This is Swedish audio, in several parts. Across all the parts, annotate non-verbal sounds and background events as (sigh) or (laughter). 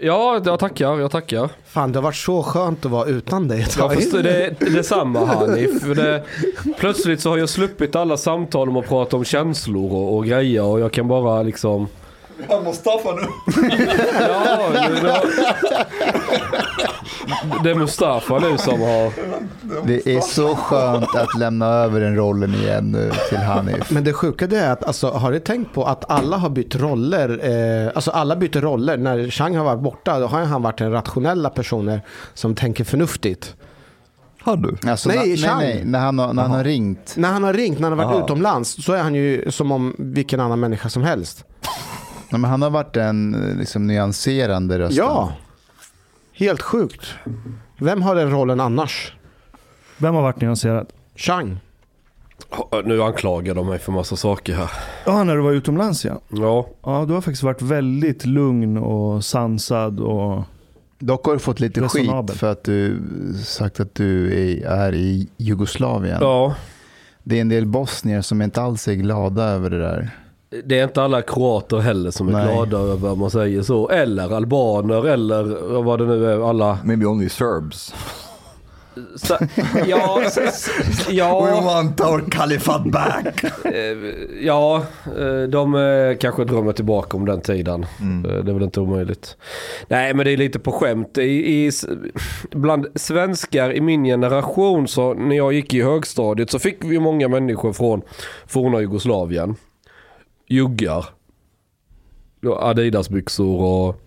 Ja, jag tackar, jag tackar. Fan, det har varit så skönt att vara utan dig ett Jag tag. förstår, det, detsamma Hanif. Det, plötsligt så har jag sluppit alla samtal om att prata om känslor och, och grejer och jag kan bara liksom... Ja, Mustafa nu. Ja, det, det, det är Mustafa nu som har... Det är så skönt att lämna över den rollen igen nu till Hanif. Men det sjuka det är att, alltså, har du tänkt på att alla har bytt roller? Eh, alltså alla byter roller. När Chang har varit borta, då har han varit den rationella personen som tänker förnuftigt. Har du? Alltså, Nej, nej, nej, nej, när han har, när han har ringt. När han har ringt, när han har varit Aha. utomlands, så är han ju som om vilken annan människa som helst. Nej, men han har varit den liksom, nyanserande rösten. Ja, helt sjukt. Vem har den rollen annars? Vem har varit nyanserad? Chang. Nu anklagar de mig för massa saker här. Ja, när du var utomlands ja. Ja, Ja, du har faktiskt varit väldigt lugn och sansad och... Dock har du fått lite Resonabel. skit för att du sagt att du är, är i Jugoslavien. ja. Det är en del bosnier som inte alls är glada över det där. Det är inte alla kroater heller som är Nej. glada över om man säger så. Eller albaner eller vad det nu är. Alla... Maybe only Serbs. Så, ja, ja. want our caliphate back. (laughs) Eh, Ja, eh, de eh, kanske drömmer tillbaka om den tiden. Eh, Det är väl inte omöjligt. Nej, men det är lite på skämt. I, i, bland svenskar i min generation, så när jag gick i högstadiet så fick vi många människor från forna Jugoslavien. Juggar. Adidasbyxor och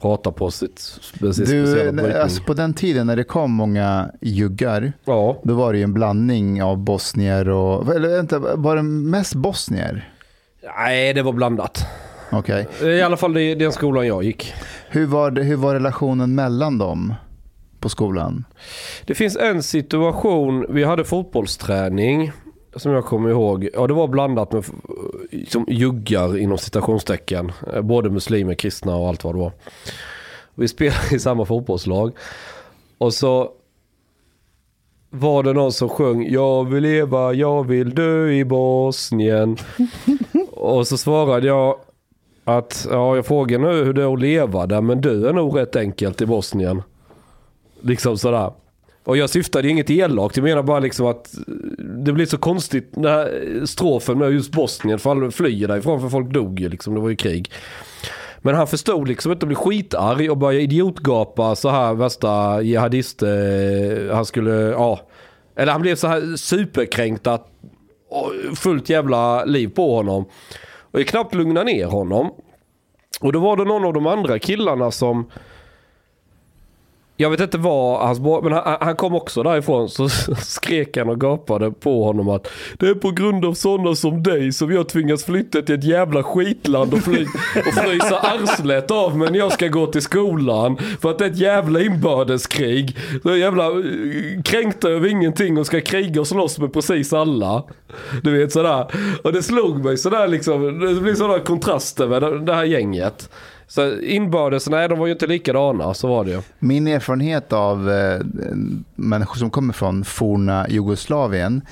prata på sitt sitt Du, speciella när- brytning. alltså på den tiden när det kom många juggar, Ja, då var det ju en blandning av bosnier och, eller vänta, var det mest bosnier? nej det var blandat. Okej. I alla fall i den skolan jag gick. Hur, var det, hur var relationen mellan dem på skolan? Det finns en situation, vi hade fotbollsträning som jag kommer ihåg. Ja, det var blandat med som juggar inom citationstecken. Eh, Både muslimer, kristna och allt vad det var. Vi spelade i samma fotbollslag. Och så var det någon som sjöng Jag vill leva, jag vill dö i Bosnien. (laughs) och så svarade jag att ja, jag frågar nu hur det är att leva där men dö är nog rätt enkelt i Bosnien. Liksom sådär. Och jag syftade inget elakt, jag menar bara liksom att eh, det blir så konstigt den här strofen med just Bosnien, för alla flyr därifrån för folk dog ju liksom, det var ju krig. Men han förstod liksom inte att bli skitarg och började idiotgapa så här värsta jihadist, eh, han skulle, ja. Eller han blev så här superkränkt att, fullt jävla liv på honom. Och jag knappt lugna ner honom. Och då var det någon av de andra killarna som jag vet inte vad hans bror, men han, han kom också därifrån så (laughs) skrek han och gapade på honom att det är på grund av sådana som dig som jag tvingas flytta till ett jävla skitland och, fly, och frysa arslet av mig när jag ska gå till skolan. För att det är ett jävla inbördeskrig. Så jävla eh, kränkta över ingenting och ska kriga och slåss med precis alla. Du vet sådär. Och det slog mig sådär liksom. Det blir sådana kontraster med det här gänget. Så inbördes, nej de var ju inte likadana, så var det ju. Min erfarenhet av eh, människor som kommer från forna Jugoslavien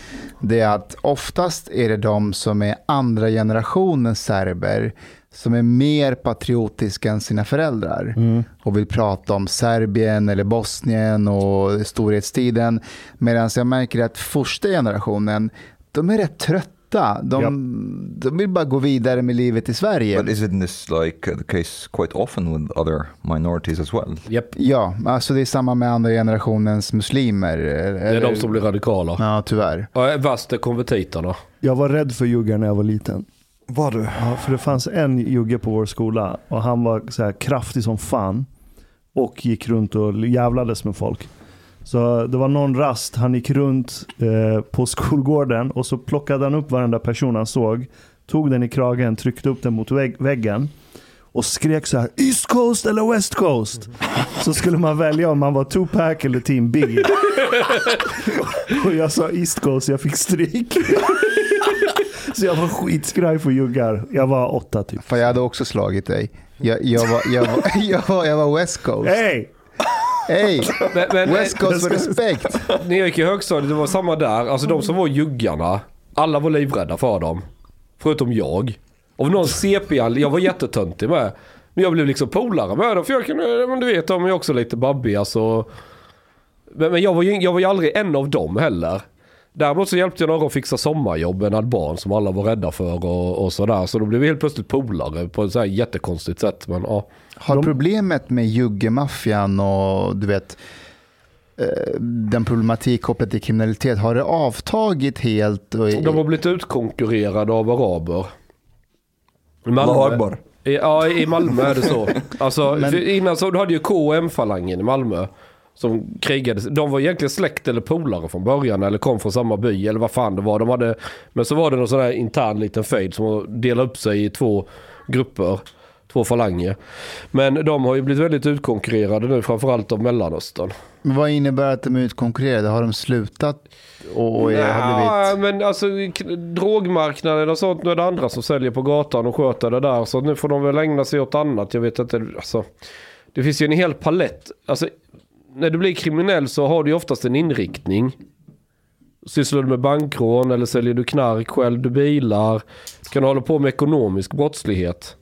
det är att oftast är det de som är andra generationens serber som är mer patriotiska än sina föräldrar och vill prata om Serbien eller Bosnien och storhetstiden. Medan jag märker att första generationen, de är rätt trötta. De, de vill bara gå vidare med livet i Sverige. But isn't this like the case quite often with other minorities as well? Japp. Ja, alltså det är samma med andra generationens muslimer. Det är de som blir radikala. Ja, tyvärr. Och värst är konvertiterna. Jag var rädd för juggar när jag var liten. Var du? Ja, för det fanns en jugge på vår skola och han var så här kraftig som fan. Och gick runt och jävlades med folk. Så det var någon rast, han gick runt eh, på skolgården och så plockade han upp varenda person han såg. Tog den i kragen, tryckte upp den mot vägg, väggen. Och skrek så här East Coast eller West Coast? Så skulle man välja om man var Tupac eller Team Biggie. och jag sa East Coast, jag fick stryk. Så jag var skitskraj för juggar. Jag var åtta typ. För jag hade också slagit dig. Jag, jag, var, jag, var, (laughs) jag, var, jag var West Coast. Hey, Men, men West Coast för respekt. när jag gick i högstadiet, det var samma där. Alltså de som var juggarna, alla var livrädda för dem. Förutom jag. Av någon CP, jag var jättetöntig med. Men jag blev liksom polare med dem. För jag kunde, men du vet, de är också lite babbiga så. Men, men jag, var ju, jag var ju aldrig en av dem heller. Däremot så hjälpte jag några att fixa sommarjobb en barn som alla var rädda för och, och sådär. Så då blev vi helt plötsligt polare på ett så här jättekonstigt sätt. Men ja. Har problemet med juggemaffian och du vet eh, den problematik kopplat till kriminalitet, har det avtagit helt? Och, De har blivit utkonkurrerade av araber. I, ja, i Malmö är det så. (laughs) Alltså, Men- innan så du hade ju KM-falangen i Malmö. Som krigade. De var egentligen släkt eller polare från början. Eller kom från samma by eller vad fan det var. De hade, men så var det någon sån här intern liten fejd som delade upp sig i två grupper. Två falanger. Men de har ju blivit väldigt utkonkurrerade nu. Framförallt av Mellanöstern. Men vad innebär att de är utkonkurrerade? Har de slutat och är, har blivit... men alltså drogmarknaden och sånt. Nu är det andra som säljer på gatan och sköter det där. Så nu får de väl ägna sig åt annat. Jag vet inte. Alltså, det finns ju en hel palett. Alltså, när du blir kriminell så har du ju oftast en inriktning. Sysslar du med bankrån eller säljer du knark, själv du bilar. Kan du hålla på med ekonomisk brottslighet.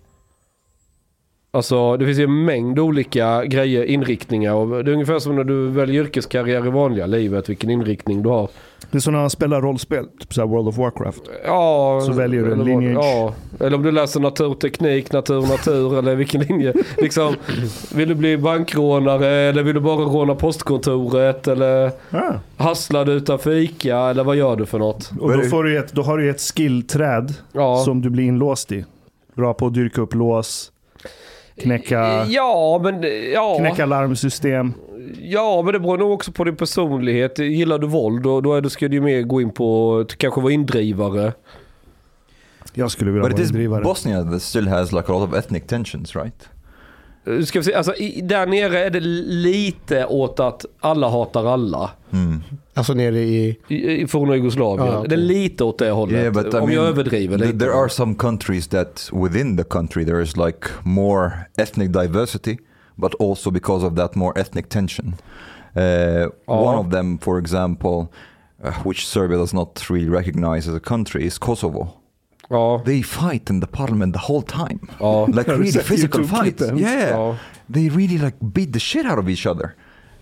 Alltså det finns ju en mängd olika grejer, inriktningar. Och det är ungefär som när du väljer yrkeskarriär i vanliga livet, vilken inriktning du har. Det är som när han spelar rollspel, typ så här World of Warcraft. Ja, Så väljer du en lineage. Ja, eller om du läser naturteknik, natur, natur eller vilken linje. Liksom, vill du bli bankrånare eller vill du bara råna postkontoret eller Ah. hasslar du utanför ICA eller vad gör du för något? Och då, får du ett, då har du ett skillträd Ja. som du blir inlåst i. Bra på att dyrka upp lås, knäcka, Ja, men ja. knäcka larmsystem. Ja, men det beror nog också på din personlighet. Gillar du våld då, då är du, ska du ju mer gå in på att kanske vara indrivare. Jag skulle vilja But it vara is indrivare. Bosnia that still has like a lot of ethnic tensions, right? Eh, Ska vi se, alltså, i, där nere är det lite åt att alla hatar alla. Alltså nere i... I, i forna Jugoslavien. Ja, okej. Det är lite åt det hållet. Yeah, but I Om mean, jag överdriver lite. There are some countries that within the country there is like more ethnic diversity, but also because of that more ethnic tension. Uh, One of them, for example, uh, which Serbia does not really recognize as a country, is Kosovo. Ja. They fight in the parliament the whole time, Ja. like really physical fights. Yeah, Ja. they really like beat the shit out of each other.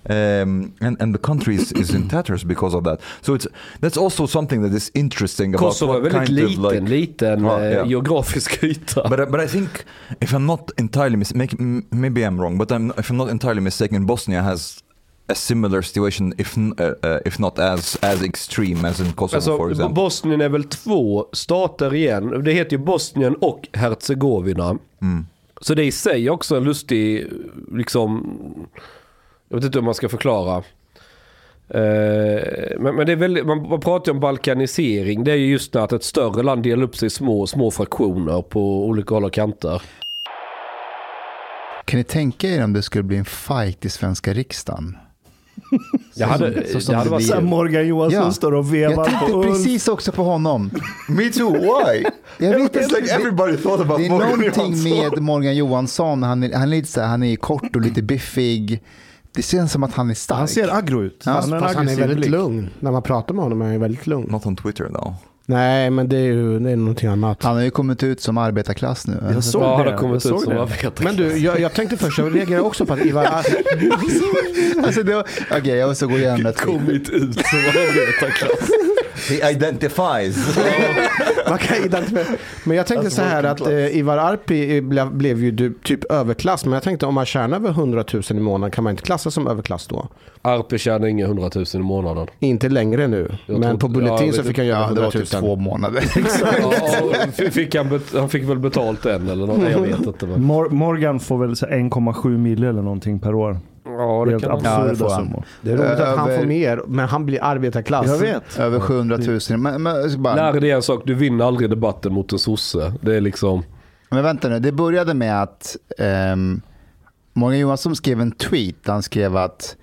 Um, and, and the country is, is in tatters because of that. So it's that's also something that is interesting about Kosovo är väldigt kind liten, of like liten Ja, eh, ja. geografisk yta. But but I think if I'm not entirely mis- make, m- maybe I'm wrong, but I'm, if I'm not entirely mistaken, Bosnia has a similar situation, if uh, if not as as extreme as in Kosovo, for Alltså, example. Bosnien är väl två stater igen. Det heter ju Bosnien och Herzegovina. Mm. Så det är i sig också en lustig, liksom, jag vet inte hur man ska förklara. Eh, men, men det är väldigt, man, man pratar ju om balkanisering. Det är ju just det att ett större land delar upp sig i små, små fraktioner på olika håll och kanter. Kan ni tänka er om det skulle bli en fight i svenska riksdagen? (laughs) Jag hade, så som jag hade det varit. Sen Morgan Johansson Ja. står och Jag vevar tänkte på precis också på honom. (laughs) Me too, why? Jag vet It's inte. like everybody thought about Det är Morgan någonting Johansson. med Morgan Johansson. Han är, han är lite så här, han är kort och lite biffig. Det känns som att han är stark. Han ser aggro ut. Ja, han har en Fast han är väldigt blick. lugn. När man pratar med honom är han väldigt lugn. Not on Twitter though. Nej, men det är ju det är någonting annat. Han har ju kommit ut som arbetarklass nu. Jag såg ja, det. han har kommit jag ut som arbetarklass. Men du, jag, jag tänkte först, jag reagerar också på att Ivar (laughs) alltså, det var- Okej, jag måste gå igenom det. kommit ut som arbetarklass. He identifies. (laughs) Man kan identifiera. Men jag tänkte så här att eh, Ivar Arpi blev, blev ju typ överklass. Men jag tänkte om man tjänar över 100 000 i månaden kan man inte klassas som överklass då? Arpe tjänar inga hundratusen i månaden. Inte längre nu. Jag men tror- på ja, Bulletin jag så fick han göra Ja, det 100 var 000. typ två månader. (laughs) Ja, f- fick han, bet- han fick väl betalt en eller något? Nej, jag vet inte. Men. Mor- Morgan får väl så här 1,7 mil eller någonting per år. Ja, det Helt kan. Ja, absurda han. summor. Det är roligt att han Över- får mer, men han blir arbetarklass. Jag vet. Över 700 000. Men, men, bara, Lär dig en sak, du vinner aldrig debatten mot en sosse. Det är liksom... men vänta nu, det började med att um, Morgan Johansson skrev en tweet. Han skrev att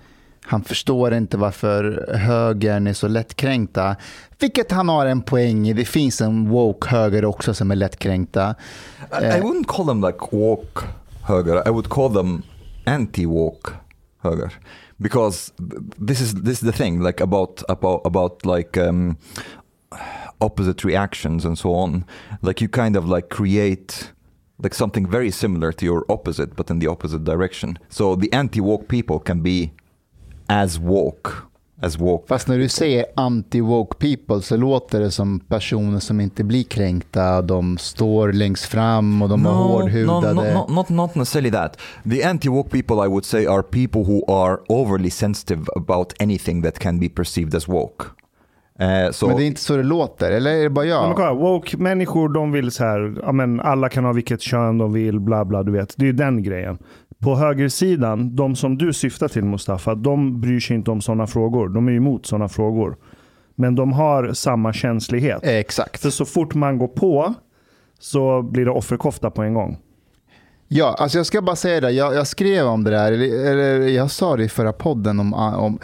han förstår inte varför högern är så lättkränkta. Vilket han har en poäng i. Det finns en woke höger också som är lättkränkta. I, I wouldn't call them like woke höger. I would call them anti-woke Because this is this is the thing like about about about like um, opposite reactions and so on. Like you kind of like create like something very similar to your opposite but in the opposite direction. So the anti-woke people can be as woke as woke Fast när du säger anti-woke people så låter det som personer som inte blir kränkta. De står längst fram och de är hårdhudade. No, no, not, not, not necessarily that. The anti-woke people, I would say, are people who are overly sensitive about anything that can be perceived as woke. Uh, so, Men det är inte så det låter, eller är det bara Ja. Men jag? kolla, woke-människor de vill så här, ja, men alla kan ha vilket kön de vill, bla bla, du vet. Det är ju den grejen. På högersidan, de som du syftar till Mustafa, de bryr sig inte om sådana frågor. De är emot sådana frågor. Men de har samma känslighet. Exakt. För så fort man går på så blir det offerkofta på en gång. Ja, alltså jag ska bara säga det. Jag, jag skrev om det där, eller, eller jag sa det i förra podden om, om,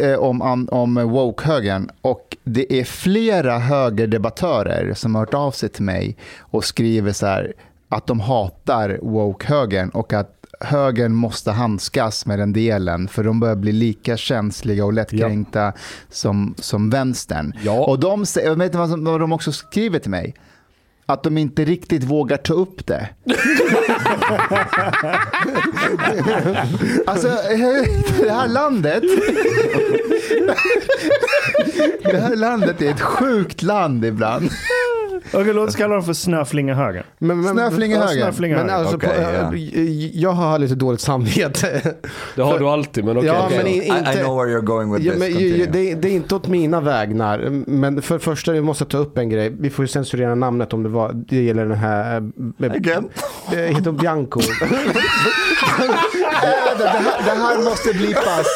eh, om, om, om woke-högern. Och det är flera högerdebattörer som har hört av sig till mig och skriver så här att de hatar woke-högern och att högern måste handskas med den delen för de börjar bli lika känsliga och lättkränkta som, som vänstern. Ja. Och de, jag vet inte vad, vad de också skriver till mig? Att de inte riktigt vågar ta upp det. (laughs) Alltså, det här landet. (laughs) Det här landet är ett sjukt land ibland. Okej, låt oss kalla dem för snöflingehögern. Men, men, Snöflingehögern. Ja, snöflingehögern. Men alltså, Okej, på, ja. äh, jag har lite dåligt samvete. Det har du alltid, men okej. Ja, okej. men i- I, know where you're going with Ja, this. men, det, det är inte åt mina vägnar. Men för det första, vi måste ta upp en grej. Vi får ju censurera namnet om det var. Det gäller den här... eh, Again? Heter hon Bianco? (laughs) Det här, det här måste blippas.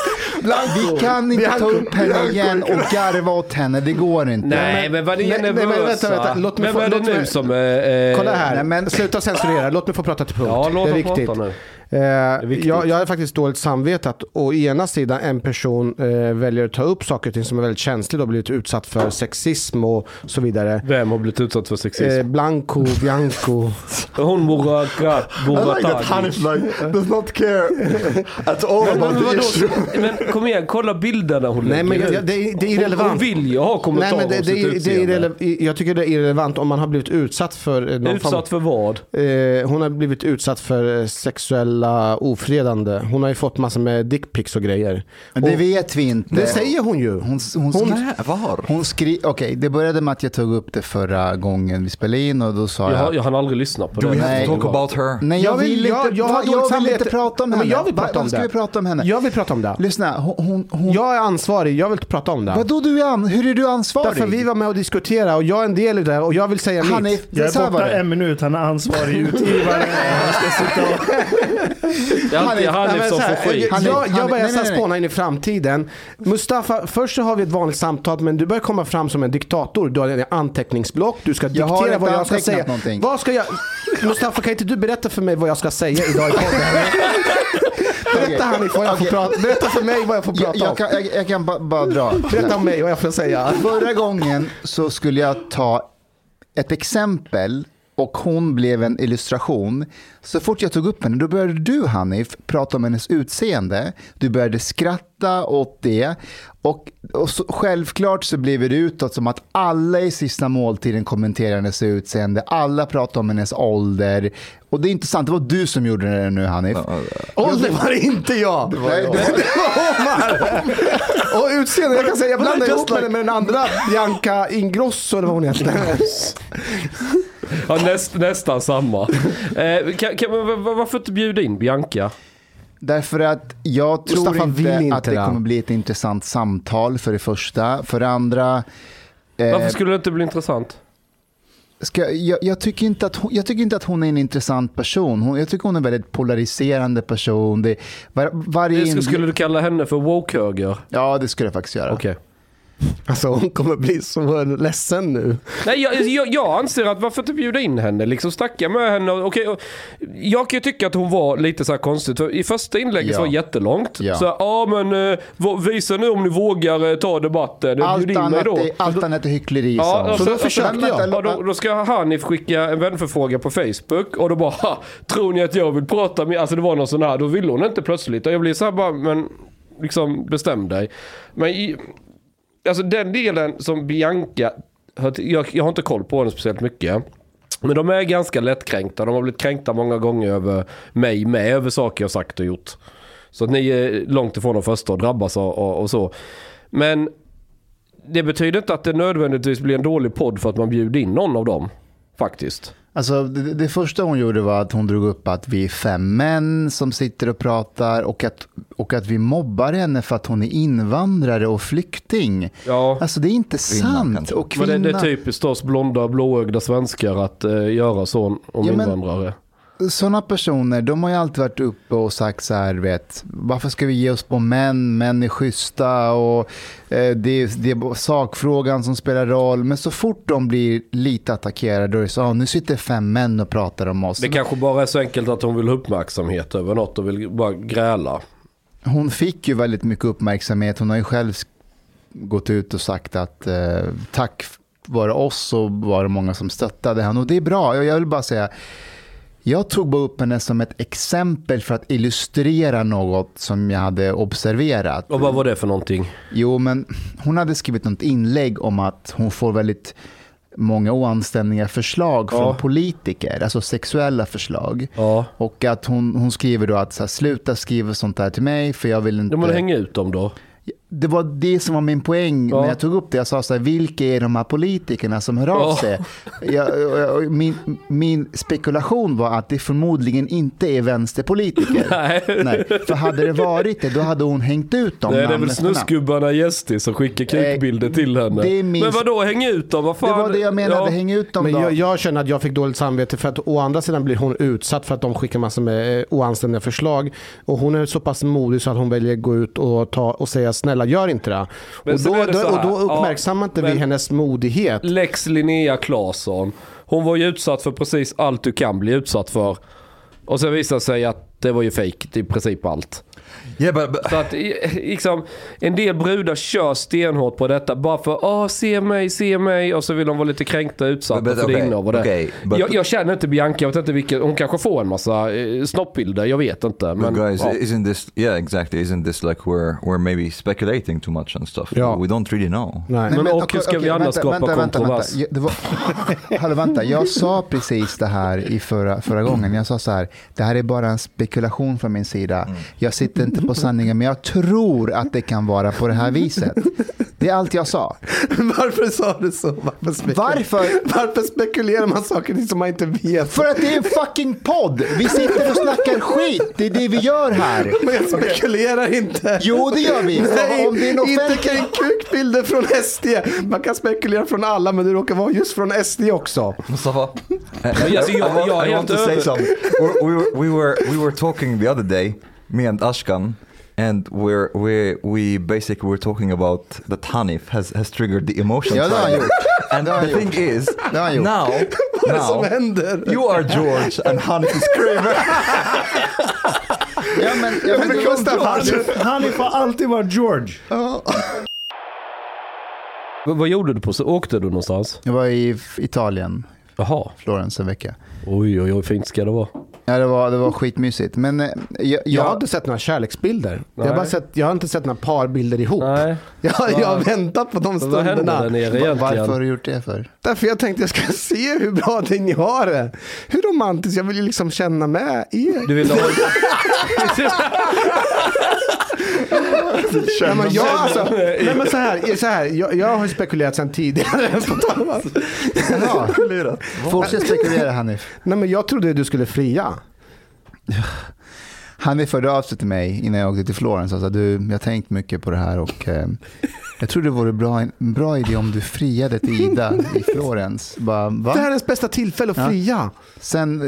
Vi kan inte ta upp henne igen och garva åt henne. Det går inte. Nej, men vad ni är Nej, nej, men nervösa. vänta, vänta. Låt mig Vem få- är det låt nu mig- som är... eh, Kolla här. Nej, men- Sluta censurera. Låt mig få prata till punkt. Ja, låt det är viktigt. prata nu. Eh, jag, jag har faktiskt dåligt samvete att å ena sidan en person eh, väljer att ta upp saker och ting som är väldigt känsligt och blivit utsatt för sexism och så vidare. Vem har blivit utsatt för sexism? Eh, Blanco, Bianco. (laughs) Hon Murakat, Muratagi. like, does not care (laughs) at all Men, men, vadå? men kom igen, kolla bilderna hon Nej men lägger jag, ut. det, är, det är irrelevant. hon vill ju ha Nej, kommentarer men det, om det, sitt är, det är jag tycker det är irrelevant om man har blivit utsatt för någon Utsatt för vad? eh, Hon har blivit utsatt för eh, sexuell sexuella ofredande. Hon har ju fått massor med dickpics och grejer. Men det Och- vet vi inte. Det säger hon ju. Hon, hon, hon, Nej, var? hon skri- Okej, det började med att jag tog upp det förra gången vi spelade in och då sa Jag, har- jag... jag hann aldrig lyssna på Do det. we have Nej. to talk about her? Nej, jag, Jag vill- vill, jag- inte, jag har jag, jag vill inte prata om Men henne. jag vill prata om Vad ska det. vi prata om henne? Jag vill prata om det. Lyssna, hon... hon, hon Jag är ansvarig, jag vill prata om det. Vadå du är an- Hur är du ansvarig? Därför vi var med och diskuterade och jag är en del i det och jag vill säga Hanif, mitt. Jag är borta en minut, han är ansvarig utgivare. (laughs) Han ska sitta och... Det är alltid Hanif, Hanif Nej, som får skit. jag, jag, jag börjar nej, nej, nej. spåna in i framtiden. Mustafa, först så har vi ett vanligt samtal men du börjar komma fram som en diktator. Du har en anteckningsblock, du ska Jag diktera vad jag ska säga. någonting. Vad ska jag... Mustafa, kan inte du berätta för mig vad jag ska säga idag i podden? (laughs) Berätta Hanif vad jag får Okej. prata Berätta för mig vad jag får jag, prata jag, om. kan, jag, jag kan ba, bara dra. Berätta om mig vad jag får säga. Förra gången så skulle jag ta ett exempel och hon blev en illustration. Så fort jag tog upp henne, då började du Hanif prata om hennes utseende. Du började skratta åt det. Och, och så, självklart så blev det utåt som att alla i sista måltiden kommenterar hennes utseende. Alla pratar om hennes ålder. Och det är inte sant, det var du som gjorde det nu Hanif. Ålder var det inte jag. Det var, Nej, det Omar. Och utseende, jag kan säga, jag blandade ihop henne med den andra Bianca Ingrosso eller vad hon heter. (laughs) Ja, näst, nästan samma. Eh, kan, kan, var- var- varför inte bjuda in Bianca? Därför att jag tror inte, inte att det kommer bli ett intressant samtal för det första. För det andra, eh, Varför skulle det inte bli intressant? ska, jag, jag, tycker inte att hon, jag tycker inte att hon är en intressant person. Hon, jag tycker hon är en väldigt polariserande person. Det, var, varje Det ska- inlägg- Skulle du kalla henne för woke-höger? Ja, det skulle jag faktiskt göra. Okej. Alltså hon kommer bli så ledsen nu. Nej, jag, jag, jag anser att varför inte bjuda in henne? Liksom snacka med henne. och- Okej, och jag kan ju tycka att hon var lite så här konstigt. För I första inlägget Ja. var jättelångt. Ja. Så ja men eh, visa nu om ni vågar eh, ta debatten. Allt in mig annat, då. är, allt annat är hyckleri, Ja, hon. och Så så, då så- försökte jag. Ja, då, då ska Hanif skicka en vänförfråga på Facebook och då bara ha, tror ni att jag vill prata med, alltså det var någon sån här, då ville hon inte plötsligt. Och jag blir så här bara, men liksom bestäm dig. Men i, alltså den delen som Bianca, jag, jag har inte koll på henne speciellt mycket. Men de är ganska lättkränkta. De har blivit kränkta många gånger över mig med, över saker jag sagt och gjort. Så att ni är långt ifrån de första att drabbas och, och, och så. Men det betyder inte att det nödvändigtvis blir en dålig podd för att man bjuder in någon av dem. Faktiskt. Alltså, det, det första hon gjorde var att hon drog upp att vi är fem män som sitter och pratar och att, och att vi mobbar henne för att hon är invandrare och flykting. Ja, Alltså det är inte Kvinna, sant. Och men kvinna, det, det är typiskt oss blonda, blåögda svenskar att eh, göra så om Ja, men- invandrare. Sådana personer, de har ju alltid varit uppe och sagt så här, vet, varför ska vi ge oss på män? Män är schyssta och eh, det, är, det är sakfrågan som spelar roll. Men så fort de blir lite attackerade, då är det så, ah, nu sitter fem män och pratar om oss. Det kanske bara är så enkelt att hon vill ha uppmärksamhet över något och vill bara gräla. Hon fick ju väldigt mycket uppmärksamhet. Hon har ju själv gått ut och sagt att eh, tack vare oss så var det många som stöttade henne. Och det är bra. Jag vill bara säga, jag tog bara upp henne som ett exempel för att illustrera något som jag hade observerat. Och vad var det för någonting? Jo, men hon hade skrivit något inlägg om att hon får väldigt många oanständiga förslag från Ja. politiker, alltså sexuella förslag. Ja, Och att hon, hon skriver då att så här, sluta skriva sånt här till mig för jag vill inte... de vill hänga ut dem då. Det var det som var min poäng Ja. när jag tog upp det. Jag sa så här, vilka är de här politikerna som hör av Ja. sig? Jag, jag, jag- min, min spekulation var att det förmodligen inte är vänsterpolitiker. (laughs) Nej. Nej, för hade det varit det, då hade hon hängt ut dem. Nej, det är väl snusgubbarna i SD som skickar kukbilder till henne. det är min- Men vadå hänga ut dem? Vad Det fan? var det jag menade, Ja. häng ut dem Men då. jag, jag känner att jag fick dåligt samvete för att å andra sidan blir hon utsatt för att de skickar massor med eh, oanständiga förslag. Och hon är så pass modig så att hon väljer att gå ut och, ta, och säga snälla gör inte det. Men Och då, det då, och då uppmärksammar inte ja, vi hennes modighet. Lex Linnea Claesson. Hon var ju utsatt för precis allt du kan bli utsatt för. Och sen visade det sig att det var ju fejk i princip allt. Yeah, but, but Så att liksom, en del brudar kör stenhårt på detta bara för åh se mig, se mig och så vill de vara lite kränkta och utsatta But- but för det okay, innehav och det. okay, but- jag, jag känner inte Bianca, jag vet inte vilken, hon kanske får en massa eh, snoppbilder, jag vet inte. But Men, guys, ja. isn't this yeah exactly? Isn't this like we're we're maybe speculating too much and stuff? Ja. We don't really know. Nej. Men och okej, hur ska vi okej, annars vänta, skapa vänta, vänta, kontrovers? Vänta, Det var, (laughs) hallå, vänta, jag sa precis det här i förra, förra gången. Jag sa så här, det här är bara en spekulation från min sida. Jag sitter inte på sanningen, men jag tror att det kan vara på det här viset. Det är allt jag sa. (laughs) Varför sa du så? Varför, spekul- Varför? Varför spekulerar man saker som man inte vet? För att det är en fucking podd! Vi sitter och snackar skit, det är det vi gör här. (laughs) Men jag spekulerar inte. Jo, det gör vi. Nej, Om det är en inte kring kukbilder från SD. Man kan spekulera från alla, men det råkar vara just från SD också. Mustafa, (laughs) I, jag- I I helt want to say something. We, we, were, we, were, we were talking the other day, me and Ashkan, and we're, we, we basically were talking about that Hanif has, has triggered the emotion. Ja, det har han gjort. And the thing is, Det har han gjort. now, (laughs) now you are George and Hanif is Kramer. (laughs) Ja, men, ja, men, Men Gustav, han- Hanif har alltid varit George. Vad gjorde du på så Åkte du någonstans? jag var i Italien, Jaha. Florens en vecka. Oj, oj, oj, fint ska det vara. Ja, det var, det var skitmysigt. Men eh, jag, Jag har jag, inte sett några kärleksbilder. Jag har, bara sett, jag har inte sett några parbilder ihop. Nej. (laughs) Jag, jag har väntat på de Vad hände där stunderna. nere egentligen? varför har du gjort det för? Därför jag tänkte jag ska (laughs) se hur bra det ni har det. Hur romantiskt, jag vill ju liksom känna med er. Du ville ha... (laughs) Nej, men jag, alltså, nej, men så här, så här, jag, jag har spekulerat sedan tidigare. (laughs) Jaha. Fortsätt spekulera Hanif. nej, men jag trodde du skulle fria. Hanif förde av sig till mig innan jag åkte till Florens och sa du, jag har tänkt mycket på det här och eh, jag tror det vore bra, en bra idé om du friade till Ida i (laughs) Florens. Bara, va? Det här är ens bästa tillfälle att Ja. fria. Sen,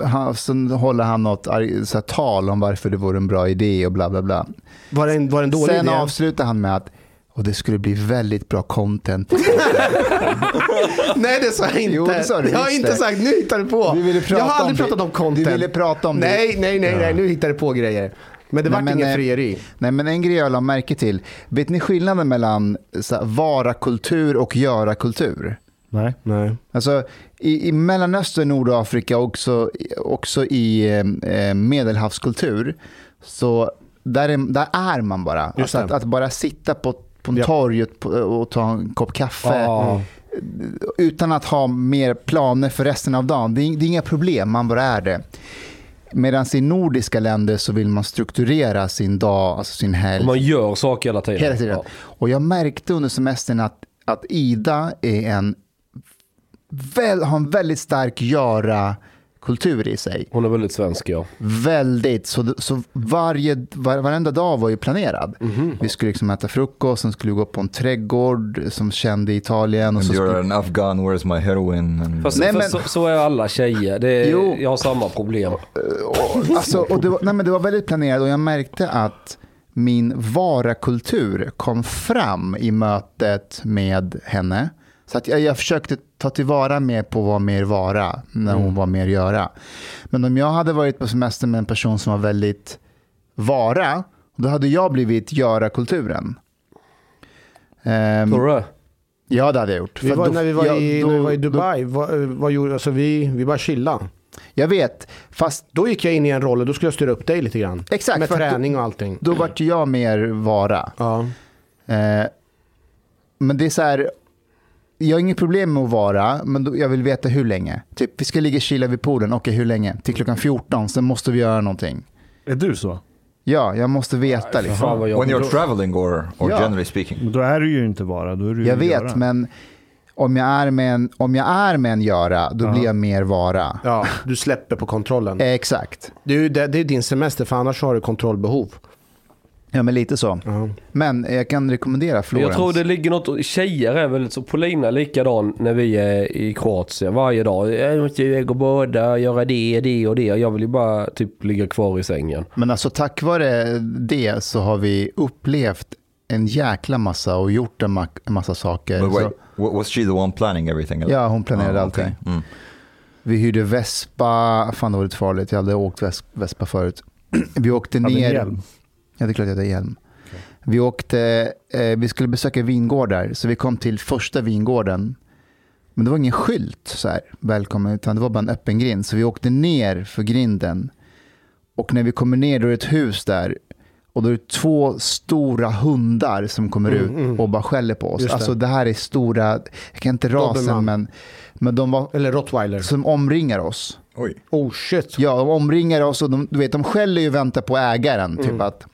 eh, han, sen håller han något så här, tal om varför det vore en bra idé och bla bla bla. Var det en, var det en dålig Sen idé? avslutar han med att och det skulle bli väldigt bra content. (laughs) Nej det sa jag inte. Jo, det sa du jag har inte det. sagt, nu hittar du på. Vi ville prata jag har aldrig pratat om content. Du ville prata om det. nej, nej, nej, nej, nu hittar du på grejer. Men det Nej, vart men, ingen eh, frieri. Nej, men en grej jag la märke till. Vet ni skillnaden mellan så vara-kultur och göra-kultur? Nej. Nej. Alltså, i, I Mellanöstern, Nordafrika och också, också i eh, medelhavskultur, så där är, där är man bara. Alltså att, att bara sitta på, på Ja. torg och, ta en kopp kaffe Ja. utan att ha mer planer för resten av dagen. Det är, det är inga problem, man bara är det. Medan i nordiska länder så vill man strukturera sin dag, alltså sin helg. Man gör saker hela tiden. Hela tiden. Ja. Och jag märkte under semestern att, att Ida är en, väl, har en väldigt stark göra-kultur i sig. Hon är väldigt svensk ja. Väldigt. Så, så varje, var, varenda dag var ju planerad. Mhm. Vi skulle liksom äta frukost, sen skulle vi gå på en trädgård som kände Italien. Och And så you're skulle, an Afghan, where's my heroin? And Fast, Nej, men- så, så är alla tjejer. Det är, Jo. Jag har samma problem. och, alltså, och det, var, nej, men det var väldigt planerat och jag märkte att min vara-kultur kom fram i mötet med henne. Så att jag, jag försökte ta tillvara mer på vad mer vara när hon var mer göra. Men om jag hade varit på semester med en person som var väldigt vara, då hade jag blivit göra-kulturen. Ehm, Tror du det? ja, det hade jag gjort. Vi var, då- när, vi var ja, i, då- när vi var i då- Dubai, vad, vad gjorde, alltså vi, vi bara chilla. Jag vet, fast Då gick jag in i en roll och då skulle jag styra upp dig lite grann. Exakt, Med träning och allting. då vart jag mer vara. Ja. Eh, men det är så här, jag har inget problem med att vara, men då, jag vill veta hur länge. Typ, vi ska ligga och chilla vid poolen, okej hur länge? Till klockan 14, sen måste vi göra någonting. Är du så? Ja, jag måste veta liksom. When you're traveling or, or Ja. generally speaking? Men då är du ju inte bara. Då är du Jag vet, göra. men om jag är med en, om jag är med en göra, då blir jag mer vara. ja, du släpper på kontrollen. (laughs) Exakt. Det är det, det är din semester, för annars har du kontrollbehov. Ja, men lite så. Ja. Men jag kan rekommendera Men Florens. jag tror det ligger något, tjejer är väldigt så, Polina är likadan när vi är i Kroatien varje dag. Jag måste iväg och bada, göra det, det och det. Jag vill ju bara typ ligga kvar i sängen. Men alltså tack vare det så har vi upplevt en jäkla massa och gjort en, ma- massa saker. But wait, Så, wa- was she the one planning everything? ja, hon planerade Ah, allting. okay. Mm. Vi hyrde Vespa, fan det var lite farligt, jag hade åkt ves- Vespa förut. (clears throat) Vi åkte ner. Ja, det är klart jag hade hjälm. Vi åkte, eh, vi skulle besöka vingårdar, så vi kom till första vingården. Men det var ingen skylt så här, välkommen, utan det var bara en öppen grind. Så vi åkte ner för grinden. Och när vi kommer ner då är det ett hus där. Och då är det två stora hundar som kommer Mm, ut mm. och bara skäller på oss. Just det. Alltså det här är stora, jag kan inte rasen, men, men de var Eller rottweiler. som omringar oss. Oj. Oh shit. Ja, de omringar oss och de, du vet, de skäller ju och väntar på ägaren. Typ att,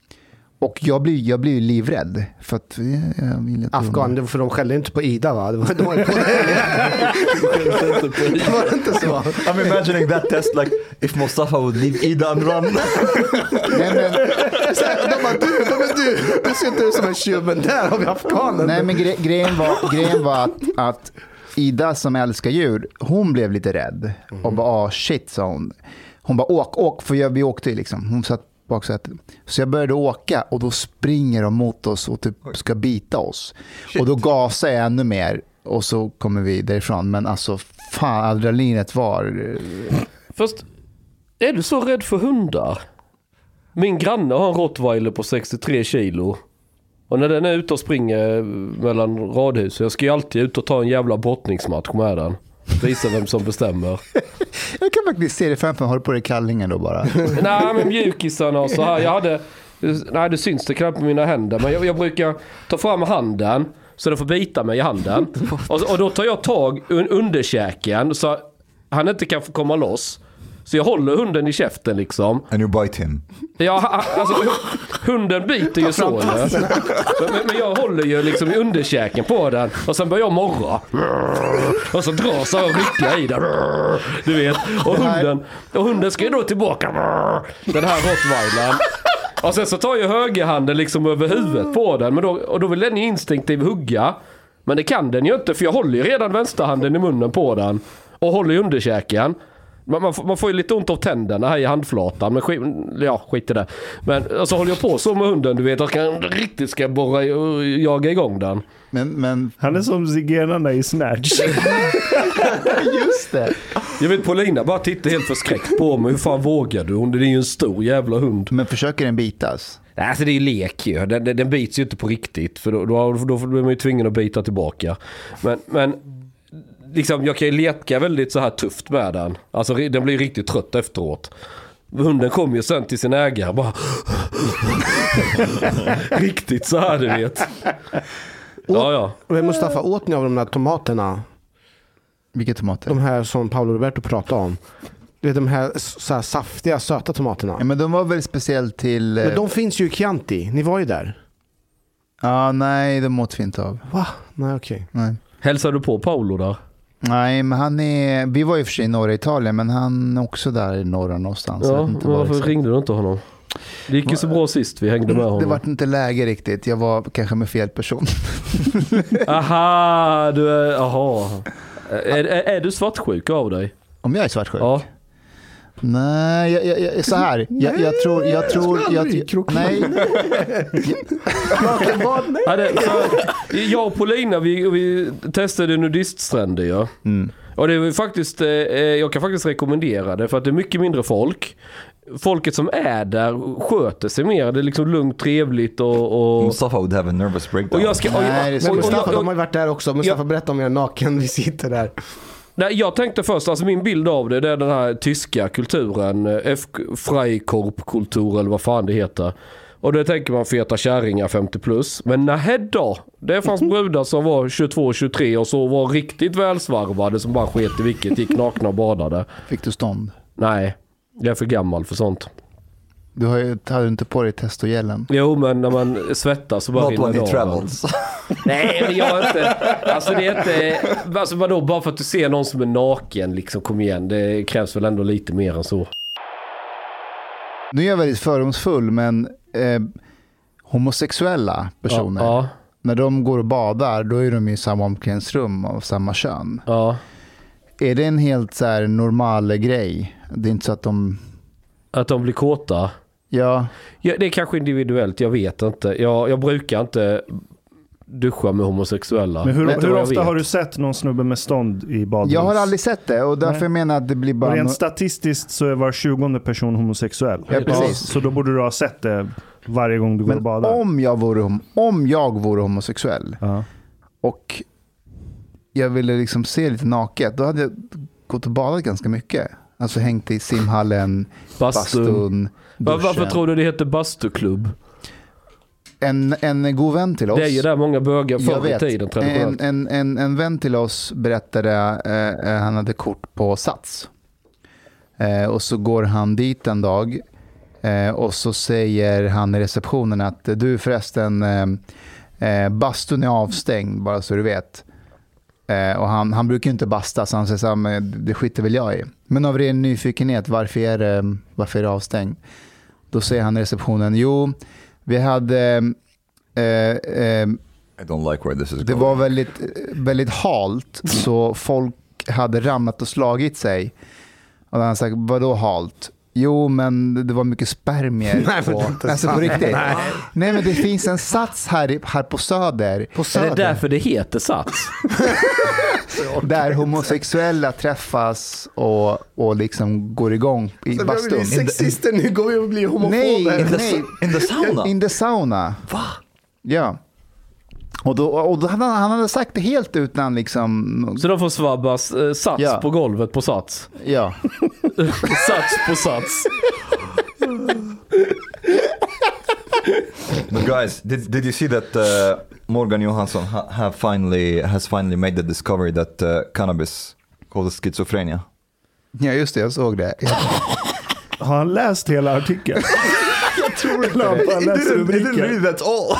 och jag blir, jag blir livrädd. För att, eh, jag Afghan, det var för de skällde inte på Ida va? Det var, det var, på (laughs) det var inte så. I'm imagining that test like if Mustafa would leave Ida and run. Nej, men, Så här, De bara, du, de är du, du ser inte ut som en tjuv, men där har vi afghanen. nej, men gre grejen var, grejen var att, att Ida som älskar djur, hon blev lite rädd. Och bara, ah shit, sa hon. Hon bara, åk, åk, för jag, vi åkte ju liksom. Hon satt baksätet. Så jag började åka och då springer de mot oss och typ ska bita oss. Och då gasar jag ännu mer och så kommer vi därifrån. Men alltså, fan, adrenalinet var... Fast, är du så rädd för hundar? Min granne har en rottweiler på 63 kilo. Och när den är ute och springer mellan radhus, jag ska ju alltid ut och ta en jävla brottningsmatch med den. Visa vem som bestämmer. (laughs) Jag kan faktiskt se det framför mig, håller på i kallingen då bara. (laughs) Nej men mjukisarna och så här. Jag hade, nej det syns det knappt på mina händer. Men jag, jag brukar ta fram handen så den får bita mig i handen. (laughs) Och, och då tar jag tag un, underkäken så han inte kan få komma loss. Så jag håller hunden i käften liksom. And you bite him. Ja, alltså hu- hunden biter ju (laughs) så. Men, men jag håller ju liksom i underkäken på den och sen börjar jag morra. Och så drar så och rycker i den. Du vet. Och hunden, och hunden ska ju då tillbaka. Den här rottweilern. Och sen så tar jag högerhanden liksom över huvudet på den. Men då, och då vill den ju instinktivt hugga. Men det kan den ju inte för jag håller ju redan vänsterhanden i munnen på den. Och håller i underkäken. Man, man, får, man får ju lite ont av tänderna här i handflatan. Men skit, ja, skit i det. Men och så håller jag på så med hunden. Du vet, jag kan riktigt ska borra och jaga igång den. Men, men Han är som zigenarna i Snatch. (laughs) just det. Jag vet Paulina bara tittar helt förskräckt på mig. Hur fan vågar du? Hon det är ju en stor jävla hund. Men försöker den bitas? Nej, Alltså det är ju lek ju. Den, den, den bits ju inte på riktigt. För då, då, då blir man ju tvungen att bita tillbaka. Men, men liksom, jag kan ju leka väldigt så här tufft med den. Alltså den blir riktigt trött efteråt. Hunden kom ju sen till sin ägare bara... (laughs) riktigt så här du vet. Ja, ja. Men Mustafa, åt ni av de där tomaterna? Vilka tomater? De här som Paolo Roberto pratade om. Du vet de här, så här saftiga, söta tomaterna. Ja, men de var väl speciellt till... eh, Men de finns ju i Chianti. Ni var ju där. Ja, nej, de åt vi inte av. Va? Nej, okej. Nej. Hälsar du på Paolo där? Nej, men han är... Vi var ju för sig i norra Italien, men han är också där i norra någonstans. Ja, men var varför exakt. ringde du inte honom? Det gick ju så bra sist vi hängde med Det honom. var inte läge riktigt. Jag var kanske med fel person. (laughs) Aha, du är... Aha. Är, är, är du svartsjuk av dig? Om jag är svartsjuk? Ja. Nej, jag, jag, jag, så här. Jag, jag tror... Jag tror jag, krokna. nej, (laughs) Ja, jag och Paulina vi, vi testade nudiststränder ju. Mm. Och det är faktiskt, eh, jag kan faktiskt rekommendera det för att det är mycket mindre folk. Folket som är där sköter sig mer. Det är liksom lugnt, trevligt och... och Mustafa would have a nervous breakdown. och jag ska... Och, Nej, det är och, så Men och, Mustafa, och, de har ju varit där också. Mustafa, berätta om er naken visiter där. Nej, jag tänkte först, alltså min bild av det, det är den här tyska kulturen, eh, Freikorpkultur eller vad fan det heter. Och då tänker man feta kärringar 50 plus. Men nähä då. Det fanns brudar som var 22-23 och så var riktigt välsvarvade som bara sket i vilket, gick nakna och badade. fick du stånd? Nej, jag är för gammal för sånt. Du har ju, hade inte på dig testogelen? Jo men när man svettas så bara Not rinner when av. travels. (laughs) Nej men jag är inte, alltså det är inte, alltså vadå bara för att du ser någon som är naken liksom kom igen. Det krävs väl ändå lite mer än så. Nu är jag väldigt fördomsfull, men eh, homosexuella personer, Ja, när de går och badar, då är de i samma omklädningsrum av samma kön. ja. Är det en helt så här normal grej? Det är inte så att de... Att de blir kåta. Ja, Ja, det är kanske individuellt, jag vet inte. Jag, jag brukar inte duscha med homosexuella. Men hur, hur jag ofta vet. har du sett någon snubbe med stånd i badrums? jag har aldrig sett det och därför Nej. menar jag att det blir Och bara... rent no- statistiskt så är var tjugonde person homosexuell. Ja, precis. Så då borde du ha sett det varje gång du går och Men badar. om jag, vore, om jag vore homosexuell Ja. och jag ville liksom se lite naket, då hade jag gått och badat ganska mycket. Alltså hängt i simhallen, Bastun. bastun, Va- Varför duschen. tror du det heter bastuklubb? En, en god vän till oss. Det är ju där många bögar förr i tiden En, traditionellt. en, en, en vän till oss berättade, eh, eh, han hade kort på Sats. Eh, och så går han dit en dag eh, och så säger han i receptionen att du förresten, eh, eh, bastun är avstängd bara så du vet. Eh, och han, han brukar ju inte basta så han säger så här, "Men det skiter väl jag i. Men av ren nyfikenhet, varför är varför är det avstängd? Då säger han i receptionen, jo, vi hade eh, eh, I don't like where this is det going. var väldigt, väldigt halt, så folk hade ramlat och slagit sig. Och han sagt, vadå halt? Jo, men det var mycket spermier. (laughs) Nej, men på, det är inte alltså på riktigt. Nej. Nej. men det finns en sats här, här på Söder. På Är Söder. det därför det heter Sats? (laughs) Där homosexuella träffas och, och liksom går igång i Så börjar vi bli bastun. sexister, nu går vi och blir homofober. Nej, In the, nej. in the sauna? In the sauna. Va? Ja. Och då, och då han, han hade sagt det helt utan liksom... Så de får svabbas eh, Sats Ja. på golvet på Sats. Ja. (laughs) Sats på Sats. (laughs) But guys, did, did you see that uh, Morgan Johansson ha, have finally has finally made the discovery that uh, cannabis causes schizophrenia? ja, just det. Jag såg det. Jag, (laughs) Har han läst hela artikeln? (laughs) jag tror inte Han bara läst rubriken. that all.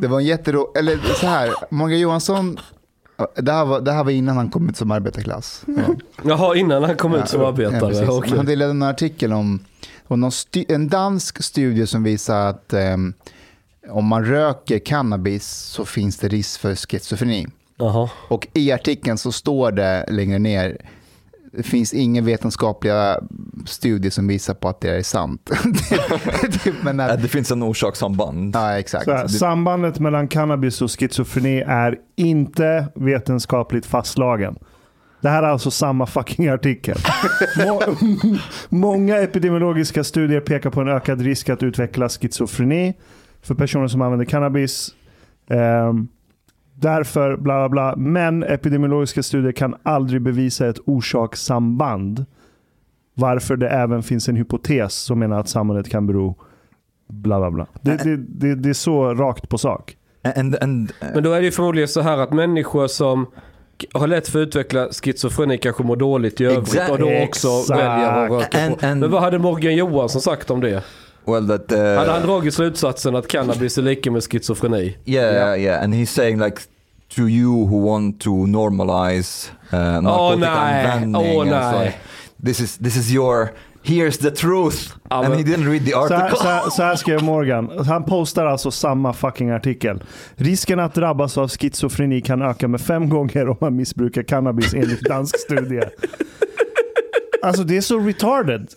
Det var en jättero... Eller så här, Morgan Johansson, det här var, det här var innan han kom ut som arbetarklass. Ja. Jaha, innan han kom ut som Ja, arbetare. Okej. Han delade en artikel om, sti- en dansk studie som visar att ehm, om man röker cannabis så finns det risk för schizofreni. Jaha. Och i artikeln så står det längre ner, det finns inga vetenskapliga studier som visar på att det är sant. (laughs) Typ, Men att, det finns en orsakssamband. ja, exakt. Så här, Det- sambandet mellan cannabis och schizofreni är inte vetenskapligt fastslagen. Det här är alltså samma fucking artikel. Må (laughs) många epidemiologiska studier pekar på en ökad risk att utveckla schizofreni för personer som använder cannabis. Ehm, därför bla bla bla. Men epidemiologiska studier kan aldrig bevisa ett orsakssamband. Varför det även finns en hypotes som menar att sambandet kan bero bla bla bla. Det, det, det, det är så rakt på sak. And, and, uh, Men då är det ju förmodligen så här att människor som har lätt för att utveckla schizofreni kanske mår dåligt i övrigt Exakt. och då också Exakt. väljer att röka And- på. and- Men vad hade Morgan Johansson sagt om det? well, that uh, Hade han dragit slutsatsen att cannabis är lika med schizofreni? yeah, yeah, yeah, and he's saying like to you who want to normalize uh, narkotikaanvändning. nej. Åh, and it's nej. like, this is this is your here's the truth, Ja, and he didn't read the Så här, article. så, här, så här skrev Morgan. Han postar alltså samma fucking artikel. Risken att drabbas av schizofreni kan öka med fem gånger om man missbrukar cannabis enligt dansk studie. Alltså det är så retarded.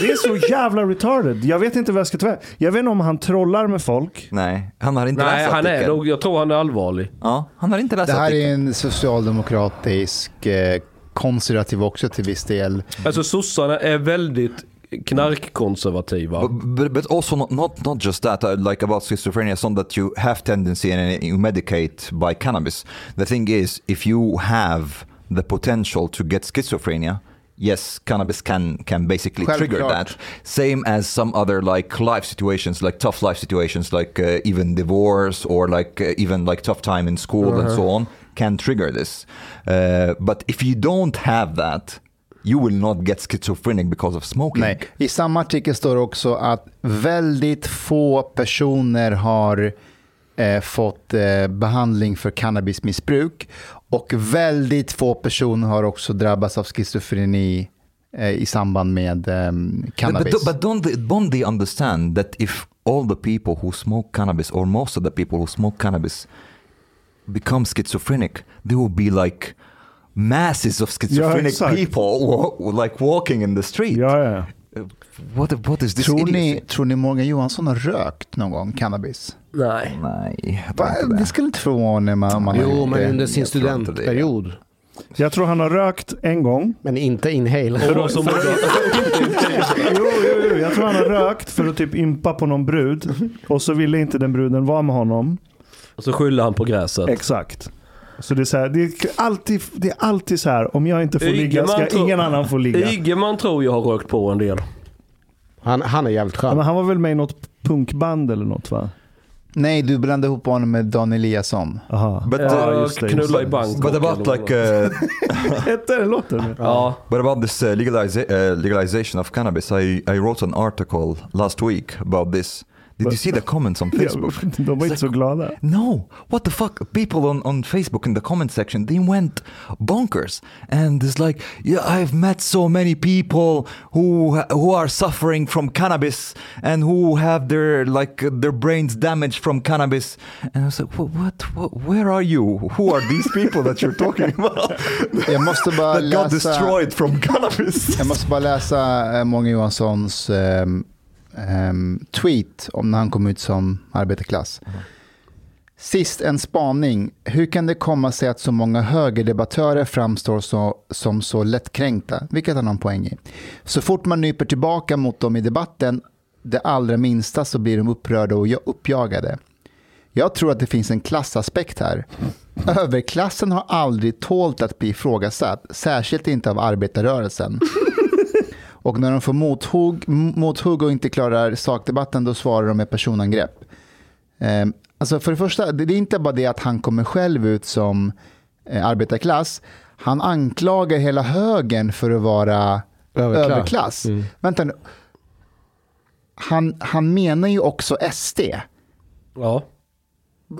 Det är så jävla retarded. Jag vet inte vad jag ska ta. Jag vet inte om han trollar med folk. Nej, han har inte Nej, läst han är, jag tror han är allvarlig. Ja, han har inte läst Det här artikeln. är en socialdemokratisk, eh, konservativ också till viss del. Alltså sossarna är väldigt knarkkonservativa. But, but, but also not, not not just that uh, like about schizophrenia not that you have tendency and you medicate by cannabis the thing is if you have the potential to get schizophrenia yes cannabis can can basically trigger Självklart. that same as some other like life situations like tough life situations like uh, even divorce or like uh, even like tough time in school and so on can trigger this uh, but if you don't have that you will not get schizophrenic because of smoking Nej. I samma artikel står också att väldigt få personer har eh, fått eh, behandling för cannabismissbruk och väldigt få personer har också drabbats av schizofreni eh, i samband med cannabis. But, but don't, they, don't they understand that if all the people who smoke cannabis, or most of the people who smoke cannabis, become schizophrenic, there will be like masses of schizophrenic exakt. people like walking in the street. Ja, ja. What, what is this tror, ni, tror ni Morgan Johansson har rökt någon gång cannabis? Nej. Nej, inte Det skulle inte förvåna mig om man, om man har Jo, men det. under sin det. studentperiod. Jag tror han har rökt en gång. Men inte inhale. För de som Jo, jo, jo. Jag tror han har rökt för att typ impa på någon brud. Och så ville inte den bruden vara med honom. Och så skyller han på gräset. Exakt. Så det är, så här, det är, alltid, det är alltid så här, om jag inte får ligga ska Ygeman tror- ingen annan få ligga. Ygeman tror jag har rökt på en del. Han, han är jävligt Ja, skön. men han var väl med i något punkband eller något va? Nej, du blandade ihop honom med Dan Eliasson. Aha. But, Ja, uh, just det, knulla i bank. but about like uh, (laughs) Hette den låten? Ja. but about this uh, legaliza- uh, legalization of cannabis, I, I wrote an article last week about this. Did you see the (laughs) comments on Facebook? De var inte så glada. No, what the fuck? People on, on Facebook in the comment section, they went bonkers. And it's like, yeah, I've met so many people who who are suffering from cannabis and who have their like their brains damaged from cannabis. And I was like, what, what, what where are you? Who are these people that you're talking (laughs) about? Jag måste bara that got destroyed from cannabis. Jag måste bara läsa eh, Många Johanssons ehm, ehm, tweet om när han kom ut som arbetarklass. Sist en spaning. Hur kan det komma sig att så många högerdebattörer framstår så, som så lättkränkta? Vilket han har en poäng i. Så fort man nyper tillbaka mot dem i debatten, det allra minsta, så blir de upprörda och uppjagade. Jag tror att det finns en klassaspekt här. Överklassen har aldrig tålt att bli ifrågasatt, särskilt inte av arbetarrörelsen. Och när de får mothugg, mothugg och inte klarar sakdebatten, då svarar de med personangrepp. Eh, alltså för det första, det är inte bara det att han kommer själv ut som eh, arbetarklass. Han anklagar hela högern för att vara Överklass. överklass. Mm. Vänta nu. Han, han menar ju också SD. ja.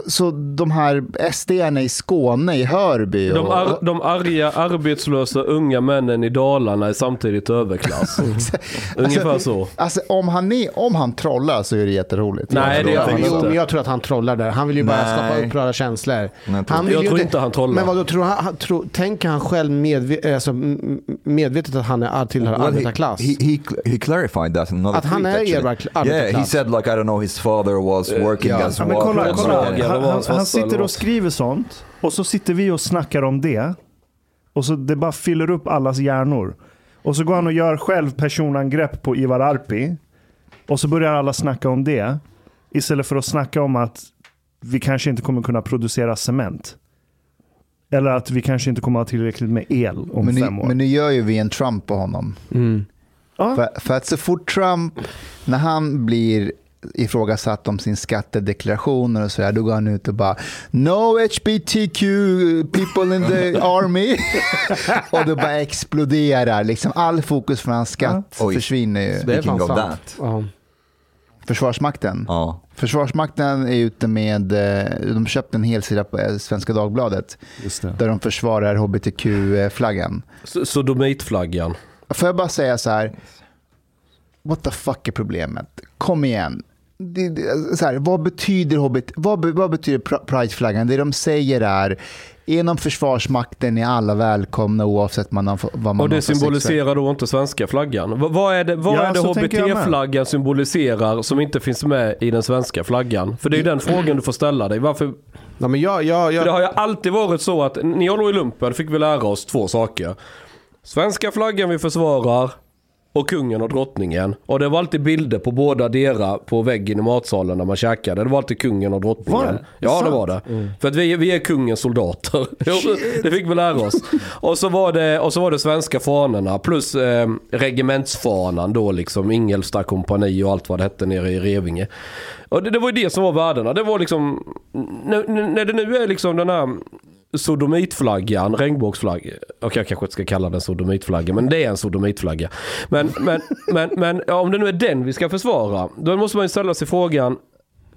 Så de här SD-arna i Skåne, i Hörby. De, Och, ar de arga, arbetslösa unga männen i Dalarna är samtidigt överklass. (laughs) Ungefär så. Alltså om han, är, om han trollar så är det jätteroligt. Nej, det gör han Jo, inte. men jag tror att han trollar där. Han vill ju bara Nej. skapa upprörda känslor. Nej, jag tror Jag tror inte han trollar. Men vad då tror han, han tror, tänker han själv medve, alltså, m- m- medvetet att han är tillhör Well, arbetarklass? he, he, he clarified that in another Att han tweet, är actually. arbetar- Yeah, he arbetarklass. said like, I don't know, his father was working ja. as Ja, men kolla, kolla. Han, han, han sitter och skriver sånt och så sitter vi och snackar om det. Och så det bara fyller upp allas hjärnor. Och så går han och gör själv personangrepp på Ivar Arpi. Och så börjar alla snacka om det. Istället för att snacka om att vi kanske inte kommer kunna producera cement. Eller att vi kanske inte kommer ha tillräckligt med el om men, nu, fem år. men nu gör ju vi en Trump på honom. Mm. För, för att så fort Trump, när han blir ifrågasatt om sin skattedeklarationer och sådär, då går han ut och bara No HBTQ people in the (laughs) army. och det bara exploderar. Liksom all fokus från hans skatt Oj. försvinner ju. Det är fan sant. that. Ja. Försvarsmakten. Ja. Försvarsmakten är ute med, eh, de köpte en hel sida på eh, Svenska Dagbladet Just det. där de försvarar hbtq-flaggan. S- Sodomitflaggan. Får jag bara säga så här, what the fuck är problemet? Kom igen. Det, det, så här, vad betyder HBT, vad, vad betyder pr- prideflaggan? Det de säger är, inom Försvarsmakten är alla välkomna oavsett man har, vad man Och det symboliserar då inte svenska flaggan. V- vad är det, vad Ja, är det jag. HBT-flaggan symboliserar som inte finns med i den svenska flaggan? För det är ju den frågan du får ställa dig. Varför? Ja, men jag, jag, För det jag, har ju alltid varit så att när jag låg i lumpen fick vi lära oss två saker. Svenska flaggan vi försvarar och kungen och drottningen. Och det var alltid bilder på båda dera på väggen i matsalen när man käkade. Det var alltid kungen och drottningen. Var det? Ja det var det. För att vi, vi är kungens soldater. (laughs) det fick vi lära oss. Och så var det, och så var det svenska fanorna plus eh, regementsfanan då liksom. Ingelsta kompani och allt vad det hette nere i Revinge. Och det, det var ju det som var värdena. Det var liksom, när, när det nu är liksom den här sodomitflaggan, regnbågsflagg. Okej jag kanske inte ska kalla den sodomitflagga men det är en sodomitflagga. Men, men, men, men ja, om det nu är den vi ska försvara, då måste man ju ställa sig frågan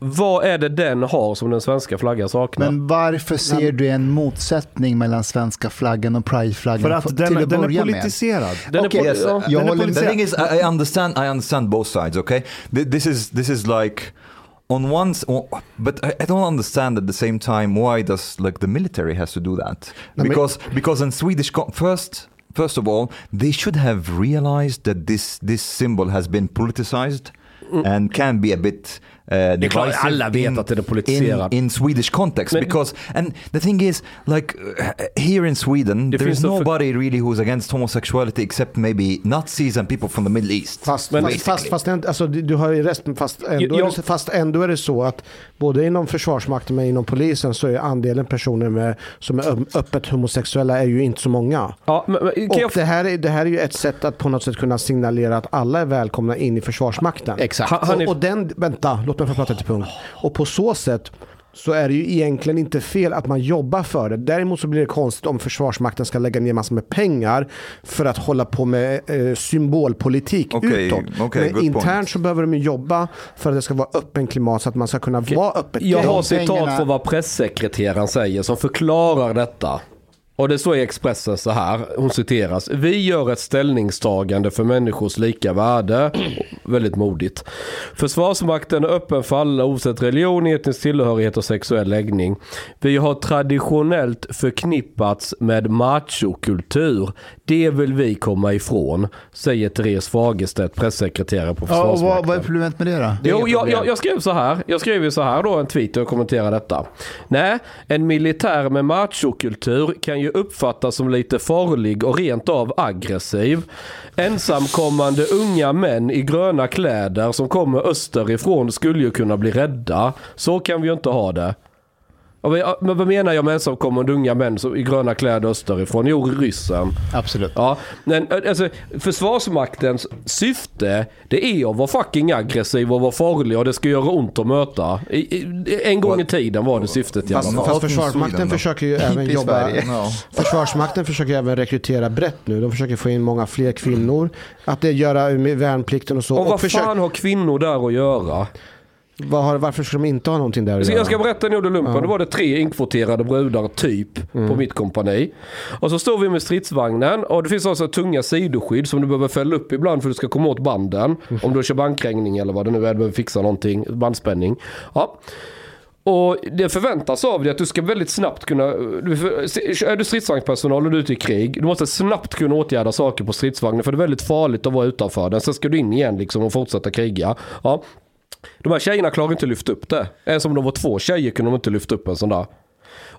vad är det den har som den svenska flaggan saknar? Men varför ser du en motsättning mellan svenska flaggan och prideflaggan? För att till den, att den är börja med? politiserad. Den är Okej, på- Yes, ja. jag Den är håller politi- The thing is, I I understand. I understand both sides. Okay, Th- this is this is like on one, but I, don't understand at the same time why does like the military has to do that? Because because in Swedish first. First of all, they should have realized that this this symbol has been politicized mm. and can be a bit uh, är klart, alla vet att den är politiserad. in, in Swedish context. Men- because and the thing is, like uh, here in Sweden, Det there's finns så för- nobody really who's against homosexuality except maybe Nazis and people from the Middle East. Fast, Men- fast, fast, alltså, du har ju resten, fast ändå, Jag- är det, fast ändå är det så att både inom Försvarsmakten och inom polisen så är andelen personer med, som är öppet homosexuella är ju inte så många. Ja, men, men, Och jag, det här, är, det här är ju ett sätt att på något sätt kunna signalera att alla är välkomna in i Försvarsmakten. Exakt. Han- han är- och, och den, vänta, låt för att prata till punkt. Och på så sätt så är det ju egentligen inte fel att man jobbar för det. Däremot så blir det konstigt om Försvarsmakten ska lägga ner massor med pengar för att hålla på med eh, symbolpolitik Okej, utåt. okej, Men internt point. så behöver de ju jobba för att det ska vara öppen klimat så att man ska kunna vara öppet. Jag har citat från vad pressekreteraren säger som förklarar detta. Och det står i Expressen så här, hon citeras. Vi gör ett ställningstagande för människors lika värde. (clears throat) Väldigt modigt. Försvarsmakten är öppen för alla oavsett religion, etnisk tillhörighet och sexuell läggning. Vi har traditionellt förknippats med machokultur. Det vill vi komma ifrån, säger Therese Fagerstedt, pressekreterare på Ja, och Försvarsmakten. vad, vad är problemet med det då? Jo, jag, jag, jag skrev så här. Jag skrev ju så här då en tweet och kommenterade detta. Nej, en militär med machokultur kan ju uppfattas som lite farlig och rent av aggressiv. Ensamkommande unga män i gröna kläder som kommer österifrån skulle ju kunna bli rädda. Så kan vi ju inte ha det. Och Men vad menar jag med ensamkommande unga män i gröna kläder österifrån? Jo, ryssen. Absolut. Ja, men alltså, Försvarsmaktens syfte det är att vara fucking aggressiv och vara farlig och det ska göra ont att möta. En gång i tiden var det syftet Fast, fast Försvarsmakten försöker ju även jobba... No. Försvarsmakten försöker även rekrytera brett nu. De försöker få in många fler kvinnor. Att det göra med värnplikten och så. Och vad försök- fan har kvinnor där att göra? Vad har, varför ska de inte ha någonting där Så jag ska berätta en gjorde lumpen. Då var det tre inkvoterade brudar typ Mm. på mitt kompani. Och så står vi med stridsvagnen och det finns alltså tunga sidoskydd som du behöver fälla upp ibland för att du ska komma åt banden. Mm. Om du kör bandkrängning eller vad det nu är, du behöver fixa någonting, bandspänning. Ja. Och det förväntas av dig att du ska väldigt snabbt kunna, är du stridsvagnspersonal och du är ute i krig, du måste snabbt kunna åtgärda saker på stridsvagnen för det är väldigt farligt att vara utanför den. Sen ska du in igen liksom och fortsätta kriga. Ja. De här tjejerna klarar inte att lyfta upp det. Ens om de var två tjejer kunde de inte lyfta upp en sån där.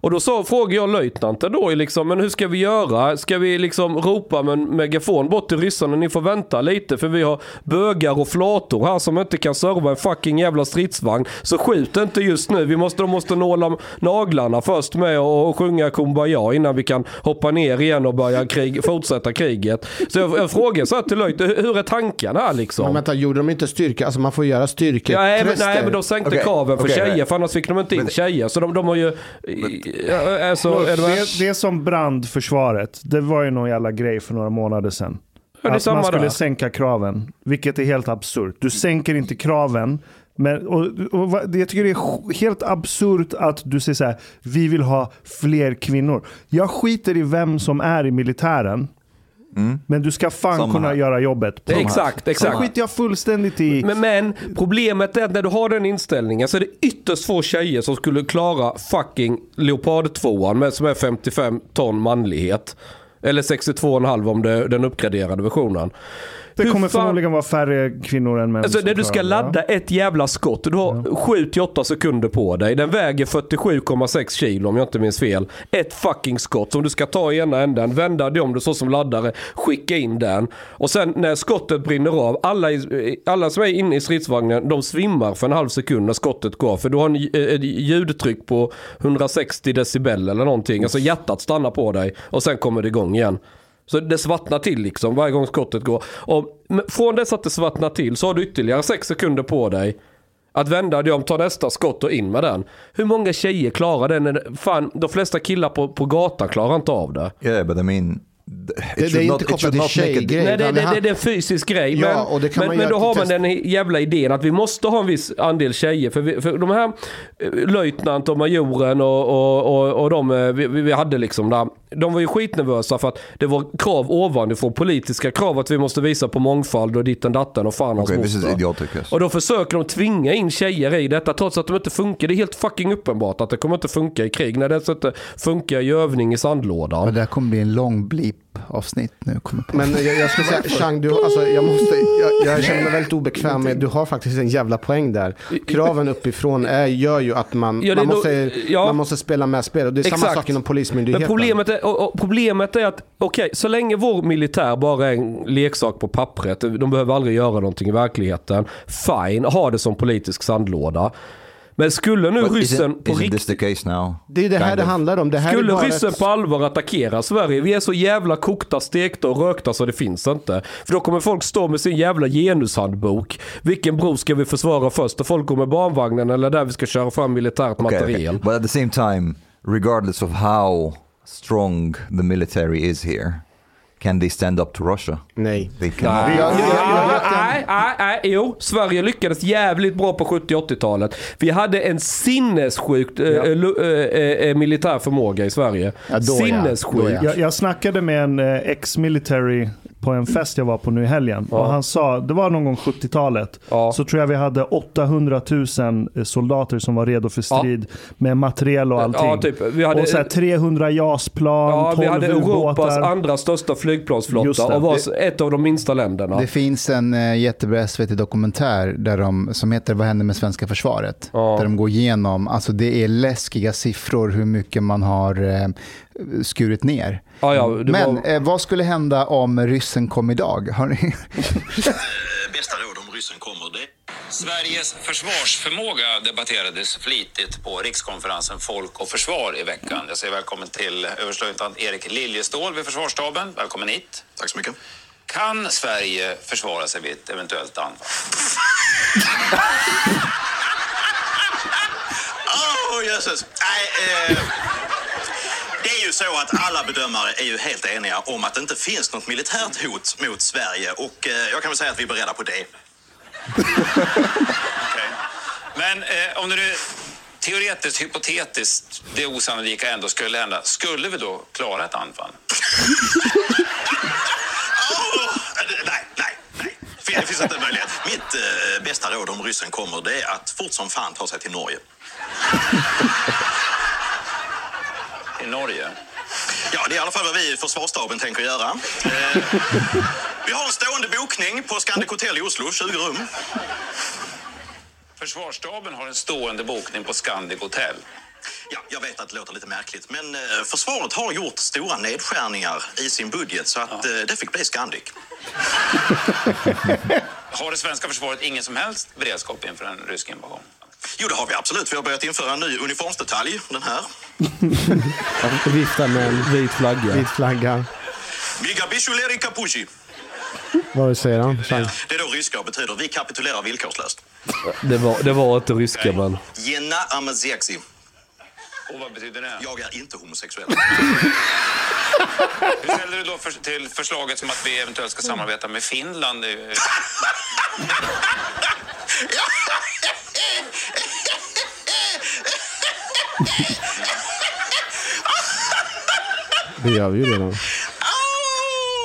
Och då så frågade jag löjtnanten då liksom, men hur ska vi göra? Ska vi liksom ropa med en megafon bort till ryssarna? Ni får vänta lite för vi har bögar och flator här som inte kan serva en fucking jävla stridsvagn. Så skjut inte just nu. Vi måste, de måste nåla naglarna först med och sjunga Kumbaya innan vi kan hoppa ner igen och börja krig, fortsätta kriget. Så jag, jag frågade så här till löjt, hur är tankarna här liksom? Men vänta, gjorde de inte styrka? Alltså man får göra Ja, nej, men, styrketester. nej men de sänkte Okej, kraven för okej, tjejer för annars fick de inte in tjejer. Så de, de har ju... ja, alltså, är det, Det, det som brandförsvaret, det var ju någon jävla grej för några månader sedan. Ja, är att man skulle där. sänka kraven, vilket är helt absurt. Du sänker inte kraven, men och, och, vad- jag tycker det är helt absurt att du säger så här, vi vill ha fler kvinnor. Jag skiter i vem som är i militären, men du ska fan kunna här. göra jobbet. På de här. exakt, exakt. Skiter jag fullständigt i... men, men problemet är att när du har den inställningen så är det ytterst få tjejer som skulle klara fucking Leopard 2 med som är 55 ton manlighet. Eller 62,5 om det är den uppgraderade versionen. Det kommer fan- förmodligen vara färre kvinnor än män Alltså när du ska ladda ett jävla skott, du har 7-8 sekunder på dig. Den väger 47,6 kilo om jag inte minns fel. Ett fucking skott som du ska ta i ena änden, vända dig om du så som laddare, skicka in den. Och sen när skottet brinner av, alla, i, alla som är inne i stridsvagnen, de svimmar för en halv sekund när skottet går. För du har en, ett ljudtryck på 160 decibel eller någonting. Alltså hjärtat stannar på dig och sen kommer det igång igen. Så det svartnar till liksom varje gång skottet går. Och från dess att det svartnar till så har du ytterligare sex sekunder på dig. Att vända dig om, ta nästa skott och in med den. Hur många tjejer klarar det? Det- Fan, de flesta killar på, på gatan klarar inte av det. Yeah, but I mean, det- det är inte not, it kopplat till not make a tjejgrej. Nej, det, det, det, det är en fysisk grej. Ja, men och det kan men, man men då har man den jävla idén att vi måste ha en viss andel tjejer. För, vi, för de här eh, löjtnant och majoren och, och, och, och de eh, vi, vi hade liksom där. De var ju skitnervösa för att det var krav ovanifrån. Politiska krav att vi måste visa på mångfald och ditten datten och fan hans okay, moster. Yes. Och då försöker de tvinga in tjejer i detta trots att de inte funkar. Det är helt fucking uppenbart att det kommer inte funka i krig. När det så inte funkar i övning i sandlådan. Men det här kommer bli en lång blip-avsnitt nu. Kommer jag på. Men jag, jag skulle säga, Chang, du, alltså, jag, måste, jag, jag känner mig väldigt obekväm med, du har faktiskt en jävla poäng där. Kraven uppifrån är, gör ju att man, Ja, man, nog- måste, ja. man måste spela med spel. Och det är samma Exakt. sak inom polismyndigheten. Men problemet är, och, och problemet är att, okej, så länge vår militär bara är en leksak på pappret, de behöver aldrig göra någonting i verkligheten. Fine, ha det som politisk sandlåda. Men skulle nu But ryssen isn't, på riktigt... Det är det här Kind det of. handlar om. Det här Skulle ryssen ett... på allvar attackera Sverige, vi är så jävla kokta, stekta och rökta så det finns inte. För då kommer folk stå med sin jävla genushandbok. Vilken bro ska vi försvara först? Och folk går med barnvagnen eller där vi ska köra fram militärt Okay, okay. materiel. But at the same time, regardless of how strong the military is here, can they stand up to Russia? Nej. Nej, nej, nej, nej, jo. Sverige lyckades jävligt bra på 70 80-talet. Vi hade en sinnessjukt eh, lu- eh, eh, militär förmåga i Sverige. Ja, då ja. Sinnessjukt. Ja. Jag, jag snackade med en ex-military på en fest jag var på nu i helgen. Och han sa, det var någon gång 70-talet, Ja. så tror jag vi hade 800 000 soldater som var redo för strid med materiel och allting. Ja, typ. Vi hade- och så här 300 JAS-plan, Ja, 12 vi hade Europas ubåtar. andra största flygplansflotta och var ett av de minsta länderna. Det finns en eh, jättebra SVT-dokumentär där de, som heter Vad händer med svenska försvaret? Ja. Där de går igenom, alltså det är läskiga siffror hur mycket man har eh, skurit ner. Ja, ja, Men var- eh, vad skulle hända om ryssen kom idag? Har ni... (laughs) Bästa råd om ryssen kommer det. Sveriges försvarsförmåga debatterades flitigt på rikskonferensen Folk och Försvar i veckan. Jag säger välkommen till överstelöjtnant Erik Liljestål vid Försvarsstaben. Välkommen hit. Tack så mycket. Kan Sverige försvara sig vid ett eventuellt anfall? (laughs) Oh, jösses. Nej, eh, så att alla bedömare är ju helt eniga om att det inte finns något militärt hot mot Sverige och eh, jag kan väl säga att vi är beredda på det. Okej. Men eh, om nu teoretiskt, hypotetiskt, det osannolika ändå skulle hända, skulle vi då klara ett anfall? Nej, nej. Det finns inte en möjlighet. Mitt eh, bästa råd om ryssen kommer det är att fort som fan ta sig till Norge. I Norge? Ja, det är i alla fall vad vi i försvarsstaben tänker göra. Eh, vi har en stående bokning på Scandic Hotel i Oslo, 20 rum. Försvarsstaben har en stående bokning på Scandic Hotel. Ja, jag vet att det låter lite märkligt, men eh, försvaret har gjort stora nedskärningar i sin budget så att eh, det fick bli Scandic. Har det svenska försvaret ingen som helst beredskap inför en rysk invasion? Jo, det har vi absolut. Vi har börjat införa en ny uniformsdetalj, den här. (laughs) Vifta med en Vit flagga. vit flagga. Miga Bishuleri Kapushi. Vad säger han? Det är då ryska och betyder vi kapitulerar villkorslöst. Det var, det var inte ryska men... Jena Amazexi. Och vad betyder det? Jag är inte homosexuell. (laughs) (laughs) Hur ställer du då för, till förslaget som att vi eventuellt ska samarbeta med Finland? Det gör vi ju redan. Au,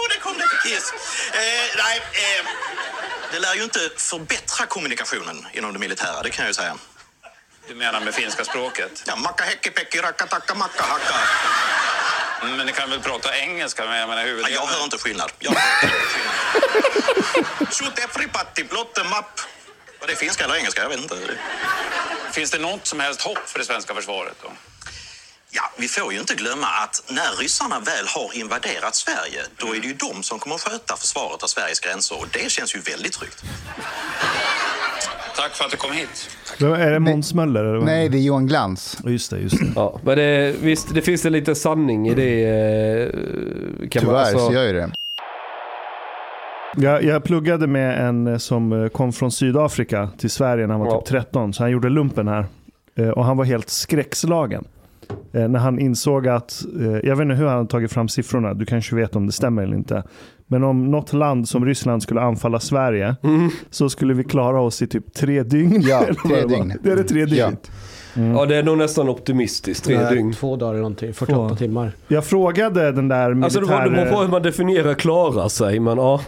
det kom lite kiss. Eh, nej, eh, det lär ju inte förbättra kommunikationen inom det militära, det kan jag ju säga. Du menar med finska språket? Ja, macka häcki pekki rakka takka macka hacka. Mm, Men ni kan väl prata engelska? Men jag menar Ja, huvuddelen... jag hör inte skillnad. Jag hör inte skillnad. (laughs) Shoot every patti, blott em up. Var det finska eller engelska? Jag vet inte. Finns det något som helst hopp för det svenska försvaret då? Ja, vi får ju inte glömma att när ryssarna väl har invaderat Sverige, då är det ju de som kommer att sköta försvaret av Sveriges gränser och det känns ju väldigt tryggt. Tack för att du kom hit. Vem- Är det Måns Möller? Eller vad? Nej, det är Johan Glans. Just det, just det. Ja, men det, visst, det finns det lite sanning i det. eh, Kan Tyvärr alltså- så gör ju det. Jag, jag pluggade med en eh, som eh, kom från Sydafrika till Sverige när han var Ja. typ 13. Så han gjorde lumpen här. Eh, Och han var helt skräckslagen. När han insåg att, jag vet inte hur han hade tagit fram siffrorna, du kanske vet om det stämmer eller inte. Men om något land som Ryssland skulle anfalla Sverige så skulle vi klara oss i typ tre dygn. Ja, (laughs) tre dygn. Det är det tre dygn. Ja. Ja, det är nog nästan optimistiskt. Tre Nej, dygn. Två dagar eller någonting. 48 Två. timmar. Jag frågade den där militär... Alltså det beror på hur man definierar klara sig, men ja.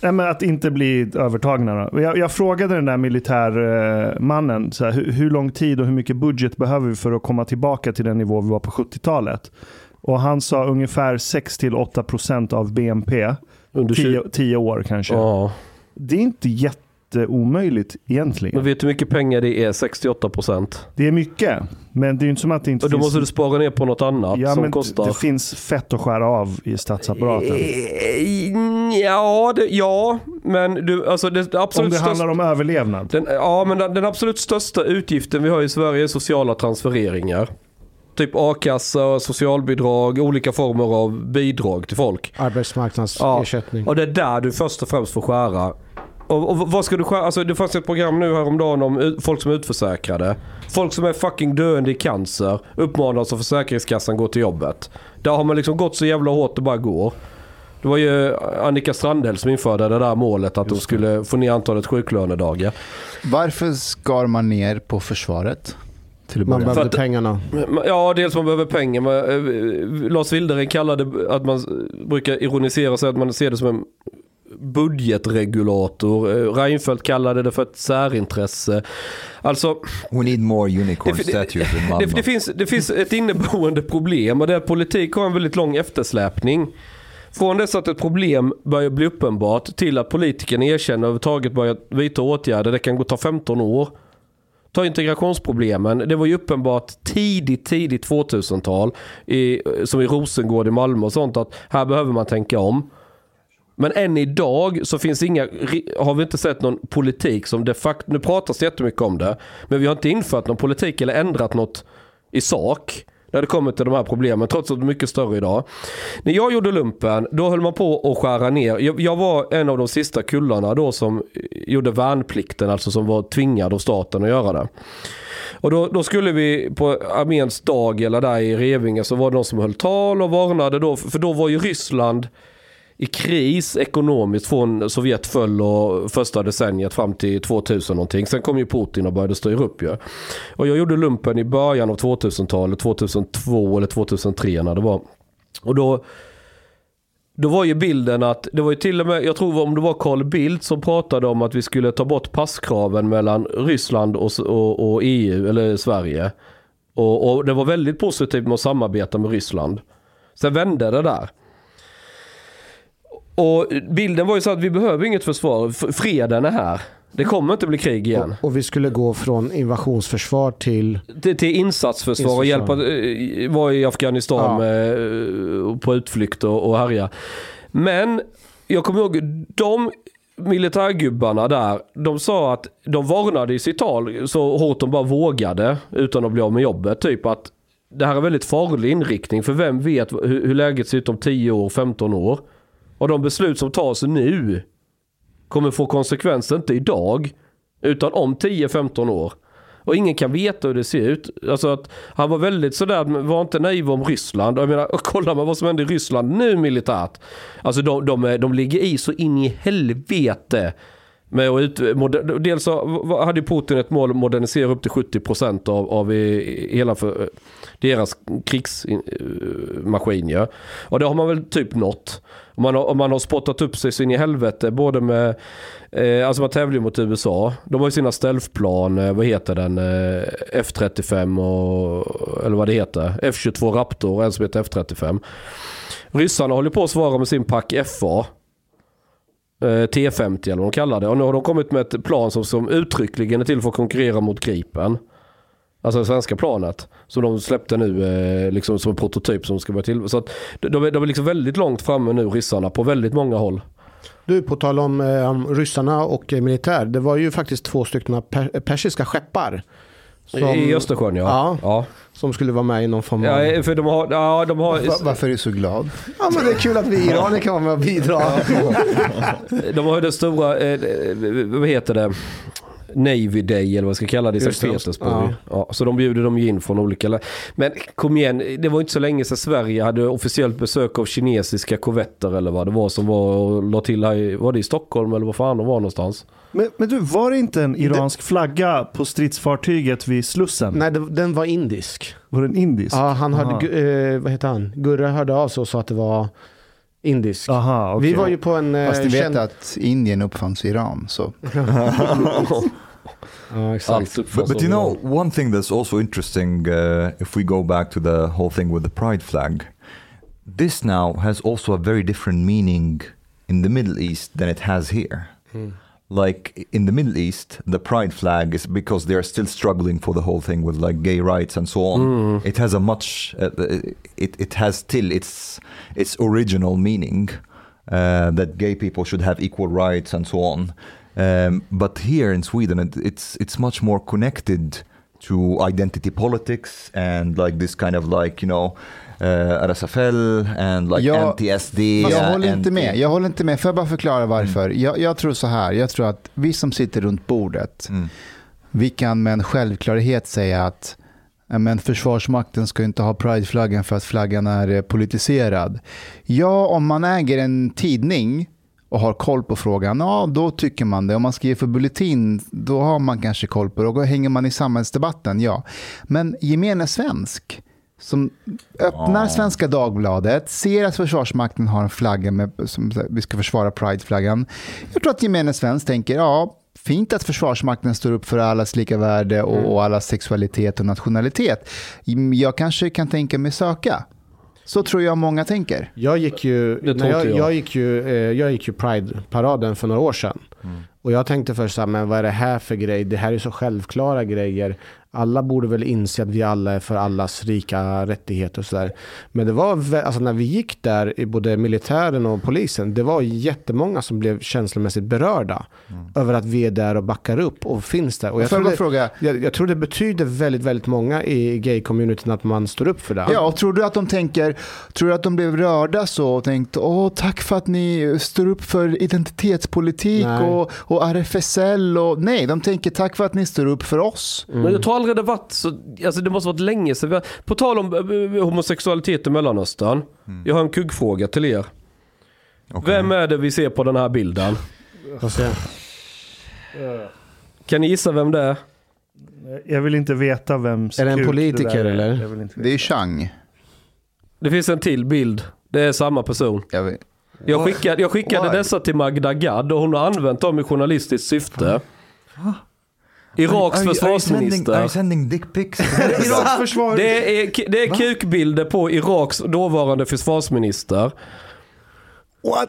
Nej, men att inte bli övertagna. Då. Jag, jag frågade den där militärmannen så här, hur, hur lång tid och hur mycket budget behöver vi för att komma tillbaka till den nivå vi var på 70-talet. Och han sa ungefär 6-8% av BNP. Under 10, 20... 10 år kanske. Ja. Det är inte jätteomöjligt egentligen. Men vet du hur mycket pengar det är? 68 procent. Det är mycket, men det är ju inte som att det inte Och då finns... måste du spara ner på något annat ja, som men kostar. Det finns fett att skära av i statsapparaten. Eh, Ja, det, ja, men du, alltså det, det Om absolut det största... handlar om överlevnad. Den, ja, men den, den absolut största utgiften vi har i Sverige är sociala transfereringar. Typ a-kassa, socialbidrag, olika former av bidrag till folk. Arbetsmarknadsersättning. Och det är där du först och främst får skära. Och, och vad ska du skära? Alltså det fanns ett program nu häromdagen om folk som är utförsäkrade. Folk som är fucking döende i cancer uppmanas av Försäkringskassan gå till jobbet. Där har man liksom gått så jävla hårt det bara går. Det var ju Annika Strandhäll som införde det där målet att de skulle få ner antalet sjuklönedagar. Varför skar man ner på försvaret? Man behövde För att- pengarna. Ja, dels man behöver pengar. Men, eh, Lars Wilderen kallade att man brukar ironisera säga att man ser det som en budgetregulator. Eh, Reinfeldt kallade det för ett särintresse. Alltså, We need more unicorn det, statues in det, Malmö. (laughs) det, finns, det finns ett inneboende problem och det är att politik har en väldigt lång eftersläpning. Från dess att ett problem börjar bli uppenbart till att politikerna erkänner överhuvudtaget börjar vidta åtgärder. Det kan gå ta 15 år. Ta integrationsproblemen. Det var ju uppenbart tidigt, tidigt 2000-tal. I, som i Rosengård i Malmö och sånt. Att här behöver man tänka om. Men än idag så finns inga, har vi inte sett någon politik som de facto, nu pratas det jättemycket om det. Men vi har inte infört någon politik eller ändrat något i sak. När det kommer till de här problemen, trots att de är mycket större idag. När jag gjorde lumpen, då höll man på att skära ner. Jag, jag var en av de sista kullarna då som gjorde värnplikten, alltså som var tvingad av staten att göra det. Och då, då skulle vi på arméns dag eller där i Revinge så var det någon som höll tal och varnade då, för då var ju Ryssland i kris ekonomiskt från Sovjet föll och första decenniet fram till 2000 någonting. Sen kom ju Putin och började styra upp ju. Och jag gjorde lumpen i början av 2000-talet, 2002 eller 2003 när det var. Och då då var ju bilden att, det var ju till och med, jag tror om det var Carl Bildt som pratade om att vi skulle ta bort passkraven mellan Ryssland och, och, och EU, eller Sverige. Och, och det var väldigt positivt med att samarbeta med Ryssland. Sen vände det där. Och bilden var ju så att vi behöver inget försvar, freden är här. Det kommer inte bli krig igen. Och vi skulle gå från invasionsförsvar till... Till, till insatsförsvar och hjälpa, eh, vara i Afghanistan Ja. med, eh, på utflykt och, och härja. Men jag kommer ihåg, de militärgubbarna där, de sa att de varnade i sitt tal så hårt de bara vågade utan att bli av med jobbet. Typ att det här är väldigt farlig inriktning för vem vet hur, hur läget ser ut om 10 år, 15 år. Och de beslut som tas nu kommer få konsekvenser, inte idag, utan om 10-15 år. Och ingen kan veta hur det ser ut. Alltså att han var väldigt sådär, var inte naiv om Ryssland. Och Jag menar, (laughs) kolla man vad som händer i Ryssland nu militärt. Alltså de, de, är- de ligger i så in i helvete. Med att ut, moder, dels hade Putin ett mål att modernisera upp till 70% av, av i, i hela för, eh, deras krigsmaskin. Ja. Och det har man väl typ nått. Och man har, och man har spottat upp sig så in i helvete både med, eh, alltså man tävlar ju mot USA. De har ju sina stealthplan, eh, vad heter den, eh, F35 och, eller vad det heter, F22 Raptor och en som heter F35. Ryssarna håller på att svara med sin pack FA. Eh, T50 eller vad de kallar det. Och nu har de kommit med ett plan som, som uttryckligen är till för att konkurrera mot Gripen. Alltså det svenska planet. Som de släppte nu eh, liksom som en prototyp som ska börja till. Så att de, de är liksom väldigt långt framme nu ryssarna på väldigt många håll. Du, på tal om eh, ryssarna och eh, militär. Det var ju faktiskt två stycken persiska skeppar. I Östersjön ja. Ja, ja. Som skulle vara med i någon form av... Ja, för de har, ja, de har, Va- Varför är du så glad? Ja, men det är kul att vi iranier kan vara med och bidra. (laughs) de har ju det stora, eh, vad heter det? Navy Day eller vad jag ska kalla det i Sankt. Petersburg. Ja. Ja. så de bjuder de ju in från olika länder. Men kom igen, det var inte så länge sedan Sverige hade officiellt besök av kinesiska korvetter eller vad det var som var och la till här var det i Stockholm eller var fan de var någonstans? Men, men du, var det inte en iransk flagga på stridsfartyget vid Slussen? Nej, det, den var indisk. Var den indisk? Ja, han gu- eh, vad heter han? Gurra hörde av sig och sa att det var indisk. Aha, okej. Vi var ju på en... eh, Fast ni vet känd- att Indien uppfanns i Iran. Så. (laughs) Ja, exakt. Allt But, but you know, one thing that's also interesting, uh, if we go back to the whole thing with the pride flag, this now has also a very different meaning in the Middle East than it has here. Like in the Middle East, the pride flag is because they are still struggling for the whole thing with like gay rights and so on. It has a much, uh, it, it has still its its original meaning. uh, that gay people should have equal rights and so on. Um, but here in Sweden, it, it's it's much more connected to identity politics and like this kind of like you know uh, RSFL and like Ja, anti-SD. Jag håller inte med. Jag håller inte med. Får jag bara förklara varför? Jag, jag tror så här. Jag tror att vi som sitter runt bordet, Mm. vi kan med en självklarhet säga att men Försvarsmakten ska inte ha prideflaggan för att flaggan är eh, politiserad. Ja, om man äger en tidning och har koll på frågan, ja då tycker man det. Om man skriver för Bulletin, då har man kanske koll på det. Och då hänger man i samhällsdebatten, ja. Men gemene svensk, som öppnar Ja. Svenska Dagbladet, ser att Försvarsmakten har en flagga med, som vi ska försvara prideflaggan. Jag tror att gemene svensk tänker, ja, fint att Försvarsmakten står upp för allas lika värde och, och allas sexualitet och nationalitet. Jag kanske kan tänka mig söka. Så tror jag många tänker. Jag gick ju, jag, jag. jag. gick ju, eh, jag gick ju Pride-paraden för några år sedan. Och jag tänkte först så här, men vad är det här för grej? Det här är så självklara grejer. Alla borde väl inse att vi alla är för allas rika rättigheter och sådär. Men det var, alltså när vi gick där i både militären och polisen, det var jättemånga som blev känslomässigt berörda över att vi är där och backar upp och finns där. Och jag, tror det, fråga, jag, jag tror det betyder väldigt, väldigt många i gay-communityn att man står upp för det. Ja, och tror du att de tänker, tror du att de blev rörda så och tänkte åh tack för att ni står upp för identitetspolitik Nej. och, och RFSL och nej, de tänker tack för att ni står upp för oss. Men jag tror aldrig det varit så, alltså det måste varit länge sedan. På tal om eh, homosexualitet i Mellanöstern. Jag har en kuggfråga till er. Okej. Vem är det vi ser på den här bilden? Kan ni gissa vem det är? Jag vill inte veta vem Är det en politiker, är. eller? Jag vill inte Det är Chang. Det finns en till bild. Det är samma person. Jag. Jag skickade, jag skickade dessa till Magda Gad och hon har använt dem i journalistiskt syfte. Iraks Are you- are you sending, are försvarsminister. you sending? (laughs) Det är, det är kukbilder på Iraks dåvarande försvarsminister.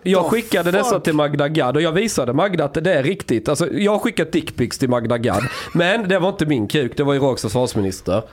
Jag skickade dessa till Magda Gad och jag visade Magda att det är riktigt. Alltså, jag har skickat dickpics till Magda Gad. Men det var inte min kuk, det var Iraks försvarsminister.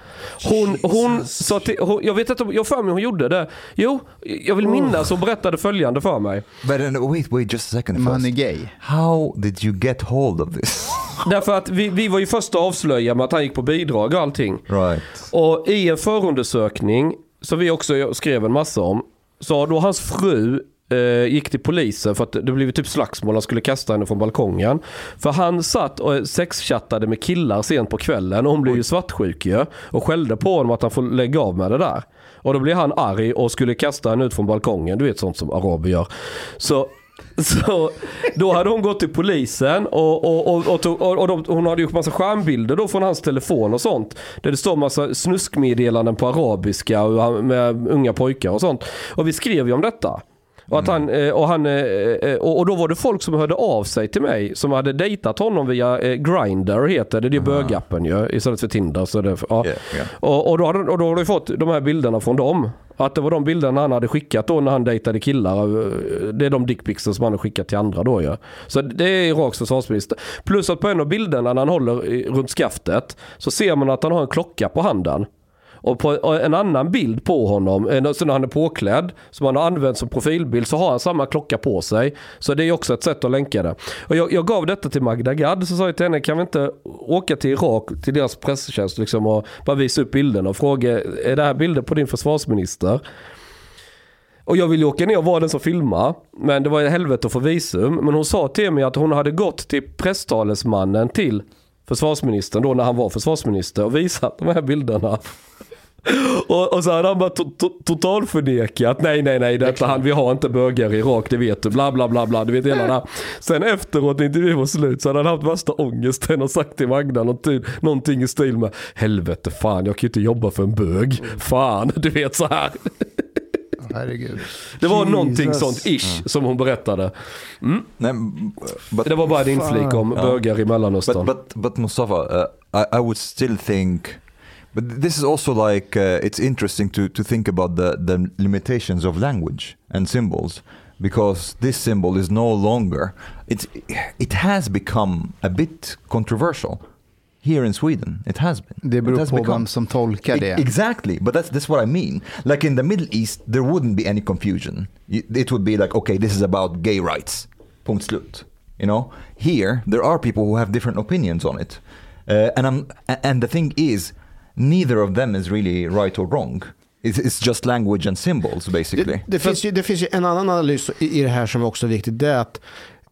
Hon, hon sa till, hon, jag vet inte, jag har för mig hon gjorde det. Jo, jag vill minnas hon berättade följande för mig. But uh, wait, wait, just a second. Man är first. gay. How did you get hold of this? (laughs) Därför att vi, vi var ju först att avslöja med att han gick på bidrag och allting. right. Och i en förundersökning, som vi också skrev en massa om, så då hans fru eh, gick till polisen för att det blev typ slagsmål, han skulle kasta henne från balkongen. För han satt och sexchattade med killar sent på kvällen och hon blev ju svartsjuk ju. Och skällde på honom att han får lägga av med det där. Och då blev han arg och skulle kasta henne ut från balkongen, du vet sånt som araber gör. Så så då hade hon gått till polisen och, och, och, och, tog- och, de, hon hade gjort massa skärmbilder då från hans telefon och sånt. Där det står massa snuskmeddelanden på arabiska med unga pojkar och sånt. Och vi skrev ju om detta. Och, att han, eh, och, han, eh, eh, och då var det folk som hörde av sig till mig som hade dejtat honom via Grindr heter det. Det är bögappen ju istället för Tinder. Så det, ja. Yeah, yeah. Och, och, då hade, och då har du fått de här bilderna från dem. Att det var de bilderna han hade skickat då när han dejtade killar. Det är de dickpicsen som han har skickat till andra då ju. Så det är Iraks försvarsminister. Plus att på en av bilderna när han håller runt skaftet så ser man att han har en klocka på handen. Och på och en annan bild på honom, eh, så när han är påklädd, som han har använt som profilbild, så har han samma klocka på sig. Så det är också ett sätt att länka det. Och jag, jag gav detta till Magda Gad, så sa jag till henne, kan vi inte åka till Irak, till deras presstjänst liksom, och bara visa upp bilden och fråga, är det här bilder på din försvarsminister? Och jag ville åka ner och vara den som filmar. Men det var ett helvete att få visum. Men hon sa till mig att hon hade gått till presstalesmannen till försvarsministern då när han var försvarsminister och visat de här bilderna. Och, och så hade han bara to, to, totalförnekat. Nej, nej, nej, detta han, vi har inte bögar i Irak, det vet du. Bla, bla, bla, bla. Du vet hela det här. Sen efteråt när intervjun var slut så hade han haft värsta ångesten och sagt till Magda någonting, någonting i stil med Helvete fan, jag kan ju inte jobba för en bög. Fan, du vet så här. Herregud. Det var Jesus. någonting sånt ish som hon berättade. Mm. No, but, Det var bara en inflik om Ja. bögar i Mellanöstern. but, but, but Mustafa, uh, I, I would still think, but this is also like, uh, it's interesting to, to think about the, the limitations of language and symbols. Because this symbol is no longer, it's, it has become a bit controversial. Here in Sweden, it has been. Det It beror has på become- vem som tolkar det. Exactly, but that's that's what I mean. Like in the Middle East, there wouldn't be any confusion. It would be like, okay, this is about gay rights. Punkt slut. You know, here there are people who have different opinions on it, uh, and I'm and the thing is, neither of them is really right or wrong. It's, it's just language and symbols, basically. Det, det, finns ju, det finns ju en annan analys i, i det här som också är viktigt. Det är att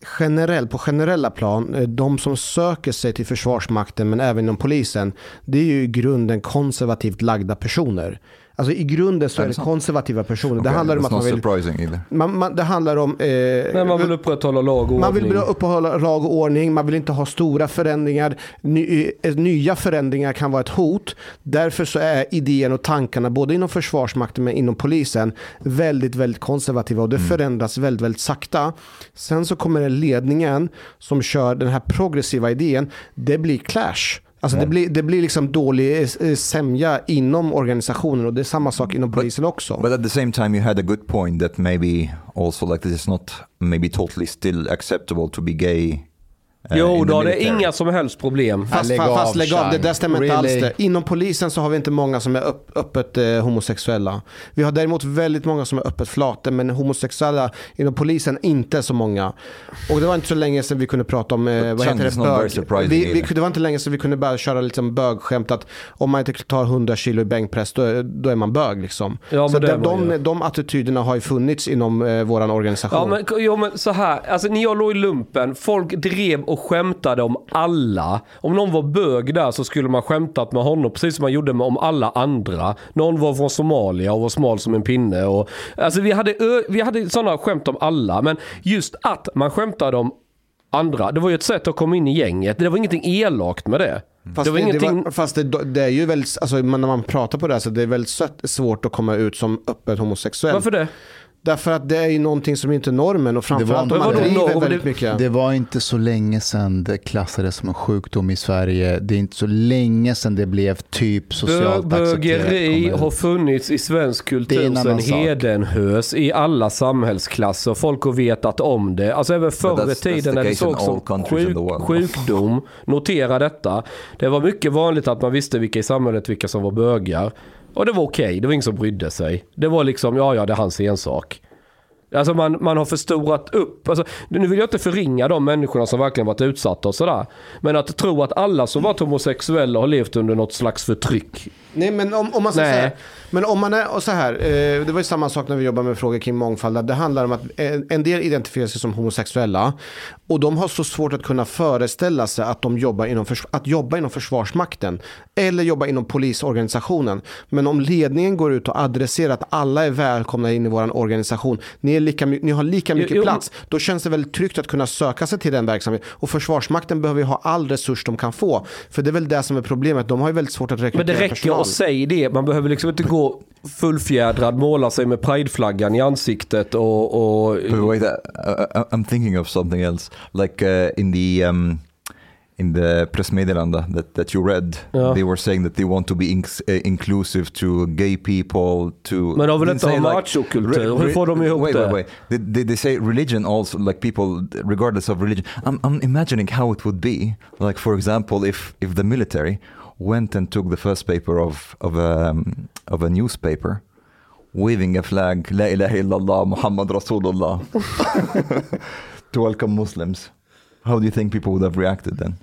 generell, på generella plan, eh, de som söker sig till Försvarsmakten men även inom polisen, det är ju i grunden konservativt lagda personer. Alltså i grunden så Är är det det sant? konservativa personer. Det Okay, handlar om att man vill... Man, man, det handlar om... Eh, Men man vill upprätthålla lag och man vill ordning. uppehålla lag och ordning, man vill inte ha stora förändringar. Ny, eh, nya förändringar kan vara ett hot. Därför så är idén och tankarna både inom Försvarsmakten men inom polisen väldigt, väldigt konservativa och det förändras väldigt, väldigt sakta. Sen så kommer det ledningen som kör den här progressiva idén. Det blir clash. Alltså det, blir, det blir liksom dålig eh, sämja inom organisationen och det är samma sak inom polisen också. But at the same time, you had a good point that maybe also like this is not maybe totally still acceptable to be gay. Uh, Jo, då har det inga som helst problem. Fast, lägg fast, fast lägg av, det där stämmer inte alls Really? det. Inom polisen så har vi inte många som är upp, öppet eh, homosexuella. Vi har däremot väldigt många som är öppet flata, men homosexuella inom polisen inte så många. Och det var inte så länge sedan vi kunde prata om, eh, vad heter det, bög. Vi, vi, det var inte länge sedan vi kunde börja köra liksom bögskämt att om man inte tar 100 kilo i bänkpress då, är- då är man bög liksom. Ja, så det de, de, de attityderna har ju funnits inom eh, våran organisation. Ja men, jo, men så här, alltså när jag låg i lumpen, folk drev och skämtade om alla. Om någon var bög där så skulle man skämtat med honom precis som man gjorde med om alla andra. Någon var från Somalia och var smal som en pinne. Och, alltså vi hade, vi hade sådana skämt om alla, men just att man skämtade om andra, det var ju ett sätt att komma in i gänget. Det var ingenting elakt med det. Fast, det var det, ingenting... det var, fast det, det är ju väldigt, alltså när man pratar på det här så det är väldigt sött- svårt att komma ut som öppet homosexuell. Varför det? Därför att det är ju någonting som inte är normen och framförallt om man driver väldigt Det- mycket. Det var inte så länge sedan det klassades som en sjukdom i Sverige. Det är inte så länge sedan det blev typ Bö- socialt Bögeri accepterat. har funnits i svensk Det är en kultur sedan hedenhös i alla samhällsklasser. Folk har vetat om det. Alltså även förr i tiden när det sågs som sjuk, sjukdom. Notera detta. Det var mycket vanligt att man visste vilka i samhället vilka som var bögar. Och det var okej, det var ingen som brydde sig. Det var liksom, ja ja det är hans ensak. Alltså man, man har förstorat upp, alltså, nu vill jag inte förringa de människorna som verkligen varit utsatta och sådär. Men att tro att alla som varit homosexuella har levt under något slags förtryck. Nej men om, om man så här, men om man är, och så här, eh, det var ju samma sak när vi jobbade med frågor kring mångfald. Det handlar om att en, del identifierar sig som homosexuella och de har så svårt att kunna föreställa sig att de jobbar inom, att jobba inom Försvarsmakten eller jobba inom polisorganisationen. Men om ledningen går ut och adresserar att alla är välkomna in i vår organisation, ni, lika, ni har lika mycket jo, plats, då känns det väldigt tryggt att kunna söka sig till den verksamheten. Och Försvarsmakten behöver ju ha all resurs de kan få. För det är väl det som är problemet, de har ju väldigt svårt att rekrytera personal. Att säga det. Man behöver liksom inte gå fullfjädrad, måla sig med prideflaggan i ansiktet och... och But wait, uh, uh, I'm thinking of something else. Like uh, in the um, in the pressmeddelande that, that you read, Ja. they were saying that they want to be inc- uh, inclusive to gay people. To Men de vill inte ha machokultur. Hur får de ihop wait, det? Wait, wait. They, they say religion also, like people, regardless of religion. I'm, I'm imagining how it would be, like for example, if if the military went and took the first paper of of a um, of a newspaper. Waving a flag, La ilaha illallah, Muhammad Rasulullah, (laughs) to welcome Muslims. How do you think people would have reacted then?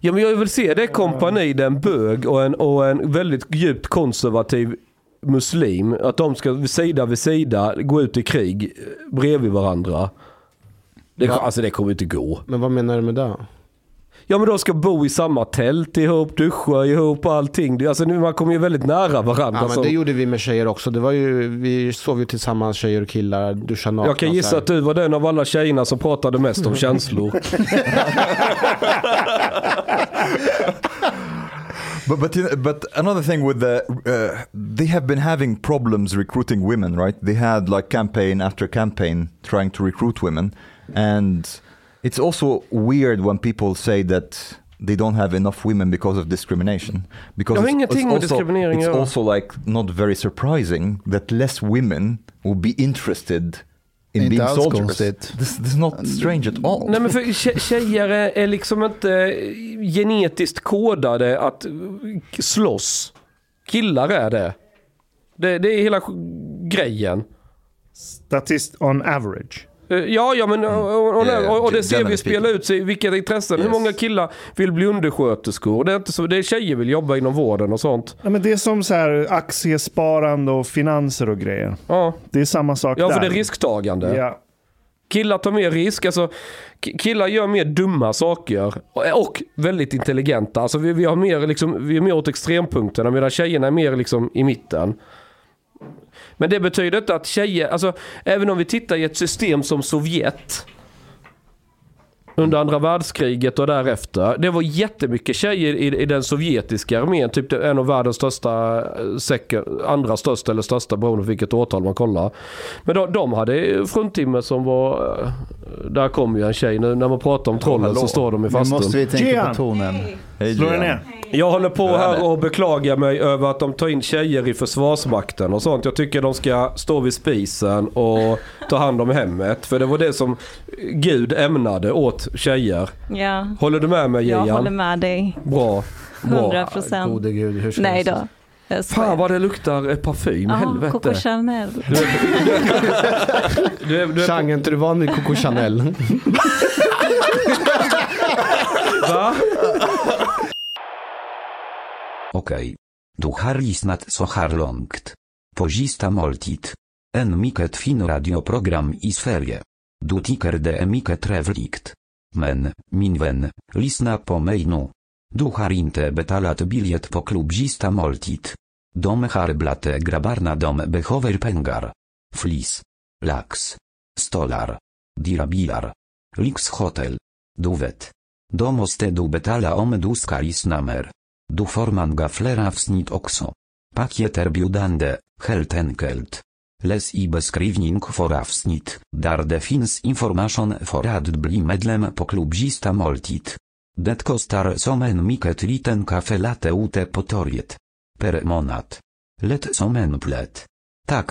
Ja men jag vill se det kompani, där en bög och en, och en väldigt djupt konservativ muslim. Att de ska sida vid sida gå ut i krig eh, bredvid varandra. Det? Alltså det kommer inte gå. Men vad menar du med det? Ja men de ska bo i samma tält ihop, duscha ihop och allting. Alltså nu man kommer ju väldigt nära varandra. Ja, men det gjorde vi med tjejer också. Det var ju, vi sov ju tillsammans, tjejer och killar, duschade nakna. jag kan gissa att du var den av alla tjejerna som pratade mest om känslor. (laughs) But but you know, but another thing with the uh, they have been having problems recruiting women, right? They had like campaign after campaign trying to recruit women, and it's also weird when people say that they don't have enough women because of discrimination. Because it's- ingenting it's med also, diskriminering It's göra. also like not very surprising that less women will be interested in Inte being soldiers. konstigt. This, this is not strange at all. Nej men för tje- tjejer är, liksom inte genetiskt kodade att slåss. Killar är det. Det, det är hela grejen. Statist on average. Eh, Ja, ja men och, och, och, Ja, ja, och, och det ser vi spela ut sig vilka intressen. Hur Yes. många killar vill bli undersköterskor? Det är inte så, det är tjejer vill jobba inom vården och sånt. Ja, men det är som så här aktiesparande och finanser och grejer. Ja, Det är samma sak ja där. för det är risktagande. Ja. Killar tar mer risk, alltså ki- killar gör mer dumma saker och, och väldigt intelligenta. Alltså vi, vi, har mer, liksom, vi är mer åt extrempunkterna medan tjejerna är mer liksom i mitten. Men det betyder inte att tjejer, alltså även om vi tittar i ett system som Sovjet under andra världskriget och därefter. Det var jättemycket tjejer i, i den sovjetiska armén. Typ en av världens största, eh, andra största eller största beroende på vilket årtal man kollar. Men de, de hade fruntimmer som var, eh, där kom ju en tjej. Nu när man pratar om trollen så står de i Nu måste fastun. vi tänka Gian. på tonen. Hej, Slå dig Gian. ner. Jag håller på här och beklagar mig över att de tar in tjejer i försvarsmakten och sånt. Jag tycker de ska stå vid spisen och ta hand om hemmet. För det var det som Gud ämnade åt tjejer. Ja, Håller du med mig jag Gian? håller med dig. Bra. Bra. 100 procent. Gode gud, hur ska Nej då. Jag. Fan vad det luktar eh, parfym, Ja, helvete. Coco Chanel. Du är, du är, du är Chang, är inte du van vid Coco Chanel? (laughs) va? Okej. Du har lyssnat så här långt. På sista måltid. En mycket fin radioprogram i Sverige. Du tycker det är mycket trevligt. Men, min vän, lyssna på mig nu. Du har inte betalat biljett på klubzista moltit. måltid. De har dom grabbarna de behöver pengar. Flis. Lax. Stolar. Dirabilar. Lyxhotel. Du vet. Då måste du betala om du ska lyssna mer. Du får gaflera fler avsnitt också. biudande, heltenkelt. Les. Läs i beskrivning för avsnitt, där det finns information för att bli medlem på klubbista måltid. Det kostar som en mycket liten kaffe latte ute på torget. Per månad. Lätt som en plätt. Tack,